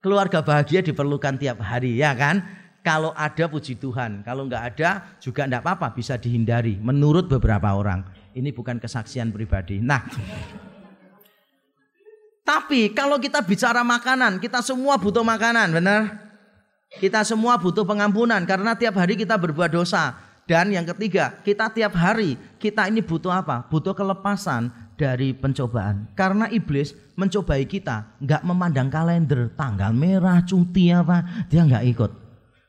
keluarga bahagia diperlukan tiap hari, ya kan? Kalau ada puji Tuhan, kalau nggak ada juga nggak apa-apa bisa dihindari menurut beberapa orang. Ini bukan kesaksian pribadi. Nah, tapi kalau kita bicara makanan, kita semua butuh makanan, benar? Kita semua butuh pengampunan karena tiap hari kita berbuat dosa. Dan yang ketiga, kita tiap hari kita ini butuh apa? Butuh kelepasan dari pencobaan. Karena iblis mencobai kita, nggak memandang kalender, tanggal merah, cuti apa, dia nggak ikut.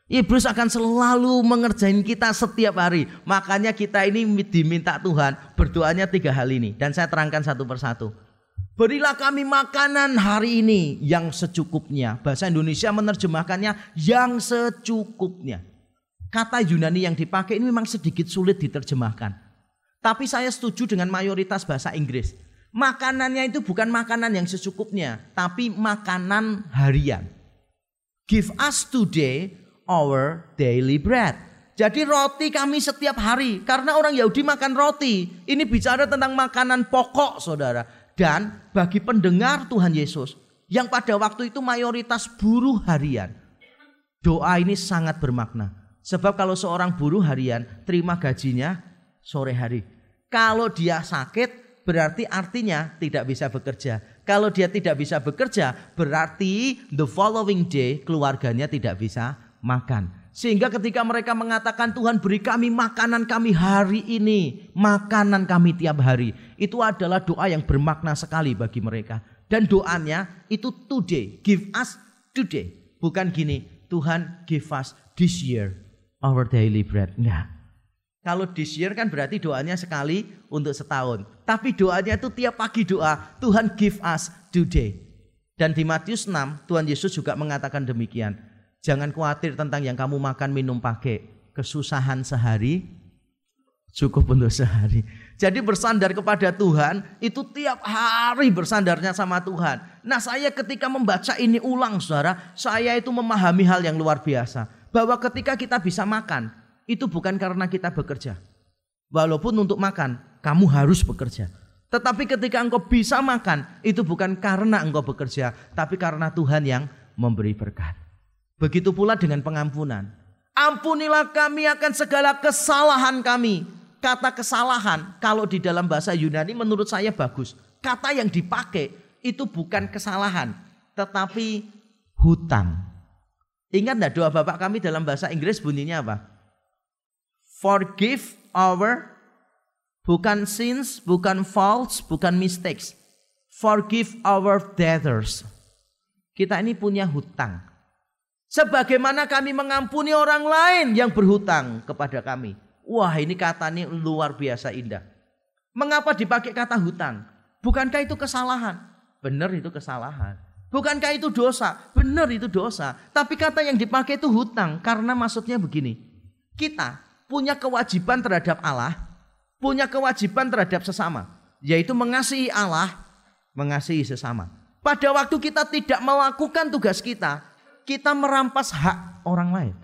Iblis akan selalu mengerjain kita setiap hari. Makanya kita ini diminta Tuhan berdoanya tiga hal ini. Dan saya terangkan satu persatu. Berilah kami makanan hari ini yang secukupnya. Bahasa Indonesia menerjemahkannya yang secukupnya. Kata Yunani yang dipakai ini memang sedikit sulit diterjemahkan. Tapi saya setuju dengan mayoritas bahasa Inggris. Makanannya itu bukan makanan yang secukupnya, tapi makanan harian. Give us today our daily bread. Jadi roti kami setiap hari. Karena orang Yahudi makan roti. Ini bicara tentang makanan pokok saudara. Dan bagi pendengar Tuhan Yesus yang pada waktu itu mayoritas buruh harian. Doa ini sangat bermakna. Sebab kalau seorang buruh harian terima gajinya sore hari. Kalau dia sakit berarti artinya tidak bisa bekerja. Kalau dia tidak bisa bekerja berarti the following day keluarganya tidak bisa makan. Sehingga ketika mereka mengatakan Tuhan beri kami makanan kami hari ini, makanan kami tiap hari. Itu adalah doa yang bermakna sekali bagi mereka. Dan doanya itu today, give us today. Bukan gini, Tuhan give us this year our daily bread. Enggak. Kalau this year kan berarti doanya sekali untuk setahun. Tapi doanya itu tiap pagi doa, Tuhan give us today. Dan di Matius 6, Tuhan Yesus juga mengatakan demikian. Jangan khawatir tentang yang kamu makan minum pakai. Kesusahan sehari cukup untuk sehari. Jadi bersandar kepada Tuhan itu tiap hari bersandarnya sama Tuhan. Nah saya ketika membaca ini ulang saudara, saya itu memahami hal yang luar biasa. Bahwa ketika kita bisa makan, itu bukan karena kita bekerja. Walaupun untuk makan, kamu harus bekerja. Tetapi ketika engkau bisa makan, itu bukan karena engkau bekerja, tapi karena Tuhan yang memberi berkat. Begitu pula dengan pengampunan. Ampunilah kami akan segala kesalahan kami. Kata kesalahan kalau di dalam bahasa Yunani menurut saya bagus. Kata yang dipakai itu bukan kesalahan. Tetapi hutang. Ingat enggak doa Bapak kami dalam bahasa Inggris bunyinya apa? Forgive our bukan sins, bukan faults, bukan mistakes. Forgive our debtors. Kita ini punya hutang. Sebagaimana kami mengampuni orang lain yang berhutang kepada kami. Wah ini kata ini luar biasa indah. Mengapa dipakai kata hutang? Bukankah itu kesalahan? Benar itu kesalahan. Bukankah itu dosa? Benar itu dosa. Tapi kata yang dipakai itu hutang. Karena maksudnya begini. Kita punya kewajiban terhadap Allah. Punya kewajiban terhadap sesama. Yaitu mengasihi Allah. Mengasihi sesama. Pada waktu kita tidak melakukan tugas kita kita merampas hak orang lain.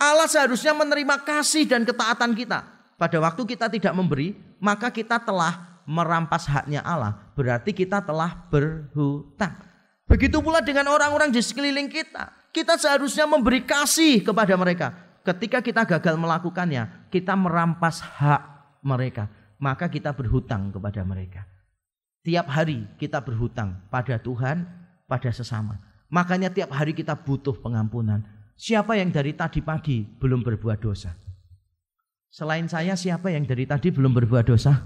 Allah seharusnya menerima kasih dan ketaatan kita. Pada waktu kita tidak memberi, maka kita telah merampas haknya Allah. Berarti kita telah berhutang. Begitu pula dengan orang-orang di sekeliling kita. Kita seharusnya memberi kasih kepada mereka. Ketika kita gagal melakukannya, kita merampas hak mereka. Maka kita berhutang kepada mereka. Tiap hari kita berhutang pada Tuhan, pada sesama. Makanya tiap hari kita butuh pengampunan. Siapa yang dari tadi pagi belum berbuat dosa? Selain saya siapa yang dari tadi belum berbuat dosa?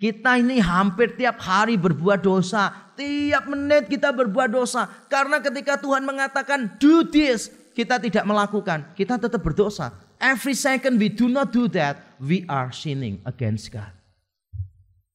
Kita ini hampir tiap hari berbuat dosa. Tiap menit kita berbuat dosa. Karena ketika Tuhan mengatakan do this. Kita tidak melakukan. Kita tetap berdosa. Every second we do not do that. We are sinning against God.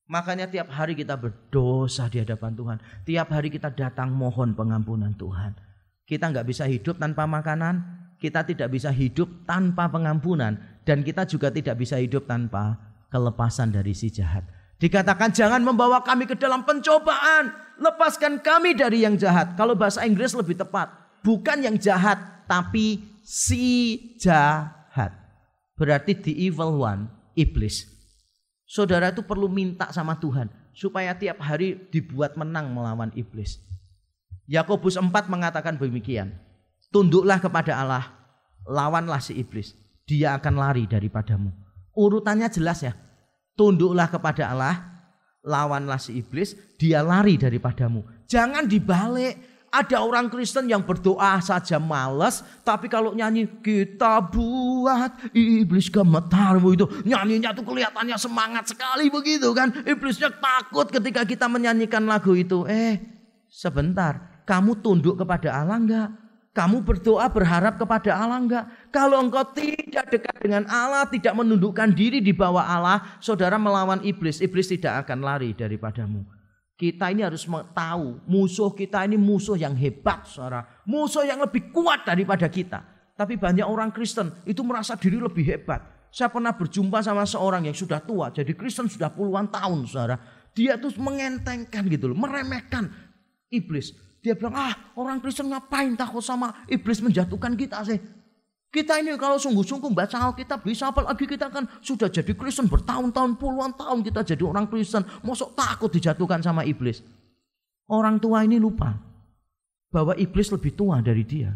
Makanya tiap hari kita berdosa di hadapan Tuhan. Tiap hari kita datang mohon pengampunan Tuhan. Kita nggak bisa hidup tanpa makanan. Kita tidak bisa hidup tanpa pengampunan. Dan kita juga tidak bisa hidup tanpa kelepasan dari si jahat. Dikatakan jangan membawa kami ke dalam pencobaan. Lepaskan kami dari yang jahat. Kalau bahasa Inggris lebih tepat. Bukan yang jahat tapi si jahat. Berarti the evil one, iblis. Saudara itu perlu minta sama Tuhan supaya tiap hari dibuat menang melawan iblis. Yakobus 4 mengatakan demikian. Tunduklah kepada Allah, lawanlah si iblis. Dia akan lari daripadamu. Urutannya jelas ya. Tunduklah kepada Allah, lawanlah si iblis, dia lari daripadamu. Jangan dibalik. Ada orang Kristen yang berdoa saja males, tapi kalau nyanyi kita buat iblis gemetarmu itu nyanyinya tuh kelihatannya semangat sekali begitu kan. Iblisnya takut ketika kita menyanyikan lagu itu. Eh, sebentar, kamu tunduk kepada Allah enggak? Kamu berdoa berharap kepada Allah enggak? Kalau engkau tidak dekat dengan Allah, tidak menundukkan diri di bawah Allah, saudara melawan iblis, iblis tidak akan lari daripadamu. Kita ini harus tahu musuh kita ini musuh yang hebat, saudara. Musuh yang lebih kuat daripada kita. Tapi banyak orang Kristen itu merasa diri lebih hebat. Saya pernah berjumpa sama seorang yang sudah tua, jadi Kristen sudah puluhan tahun, saudara. Dia tuh mengentengkan gitu loh, meremehkan iblis. Dia bilang, ah orang Kristen ngapain takut sama iblis menjatuhkan kita sih. Kita ini kalau sungguh-sungguh baca Alkitab bisa apalagi kita kan sudah jadi Kristen bertahun-tahun puluhan tahun kita jadi orang Kristen. Mosok takut dijatuhkan sama iblis. Orang tua ini lupa bahwa iblis lebih tua dari dia.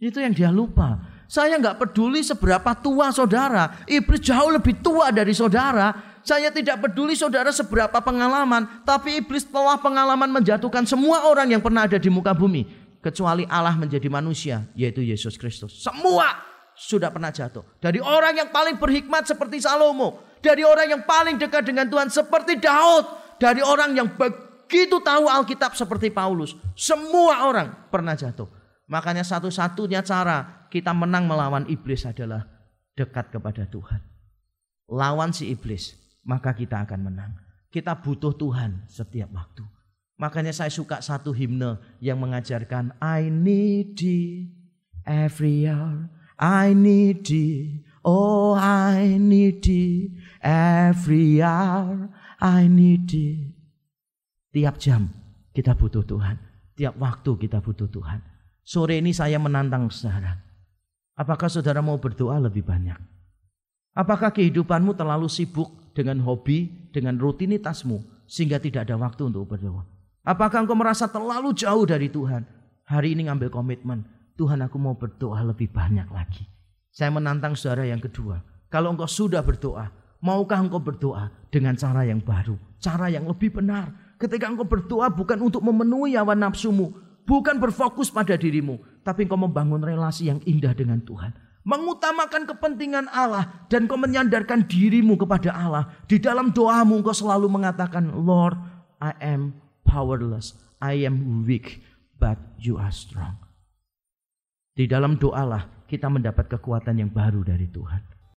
Itu yang dia lupa. Saya nggak peduli seberapa tua saudara. Iblis jauh lebih tua dari saudara. Saya tidak peduli saudara seberapa pengalaman, tapi iblis telah pengalaman menjatuhkan semua orang yang pernah ada di muka bumi, kecuali Allah menjadi manusia, yaitu Yesus Kristus. Semua sudah pernah jatuh. Dari orang yang paling berhikmat seperti Salomo, dari orang yang paling dekat dengan Tuhan seperti Daud, dari orang yang begitu tahu Alkitab seperti Paulus. Semua orang pernah jatuh. Makanya satu-satunya cara kita menang melawan iblis adalah dekat kepada Tuhan. Lawan si iblis maka kita akan menang. Kita butuh Tuhan setiap waktu. Makanya saya suka satu himne yang mengajarkan I need thee every hour. I need thee. Oh I need thee every hour. I need thee. Tiap jam kita butuh Tuhan. Tiap waktu kita butuh Tuhan. Sore ini saya menantang saudara. Apakah saudara mau berdoa lebih banyak? Apakah kehidupanmu terlalu sibuk dengan hobi, dengan rutinitasmu sehingga tidak ada waktu untuk berdoa? Apakah engkau merasa terlalu jauh dari Tuhan? Hari ini ngambil komitmen, Tuhan aku mau berdoa lebih banyak lagi. Saya menantang saudara yang kedua. Kalau engkau sudah berdoa, maukah engkau berdoa dengan cara yang baru, cara yang lebih benar? Ketika engkau berdoa bukan untuk memenuhi hawa nafsumu, bukan berfokus pada dirimu, tapi engkau membangun relasi yang indah dengan Tuhan mengutamakan kepentingan Allah dan kau menyandarkan dirimu kepada Allah. Di dalam doamu kau selalu mengatakan, Lord, I am powerless, I am weak, but you are strong. Di dalam doalah kita mendapat kekuatan yang baru dari Tuhan.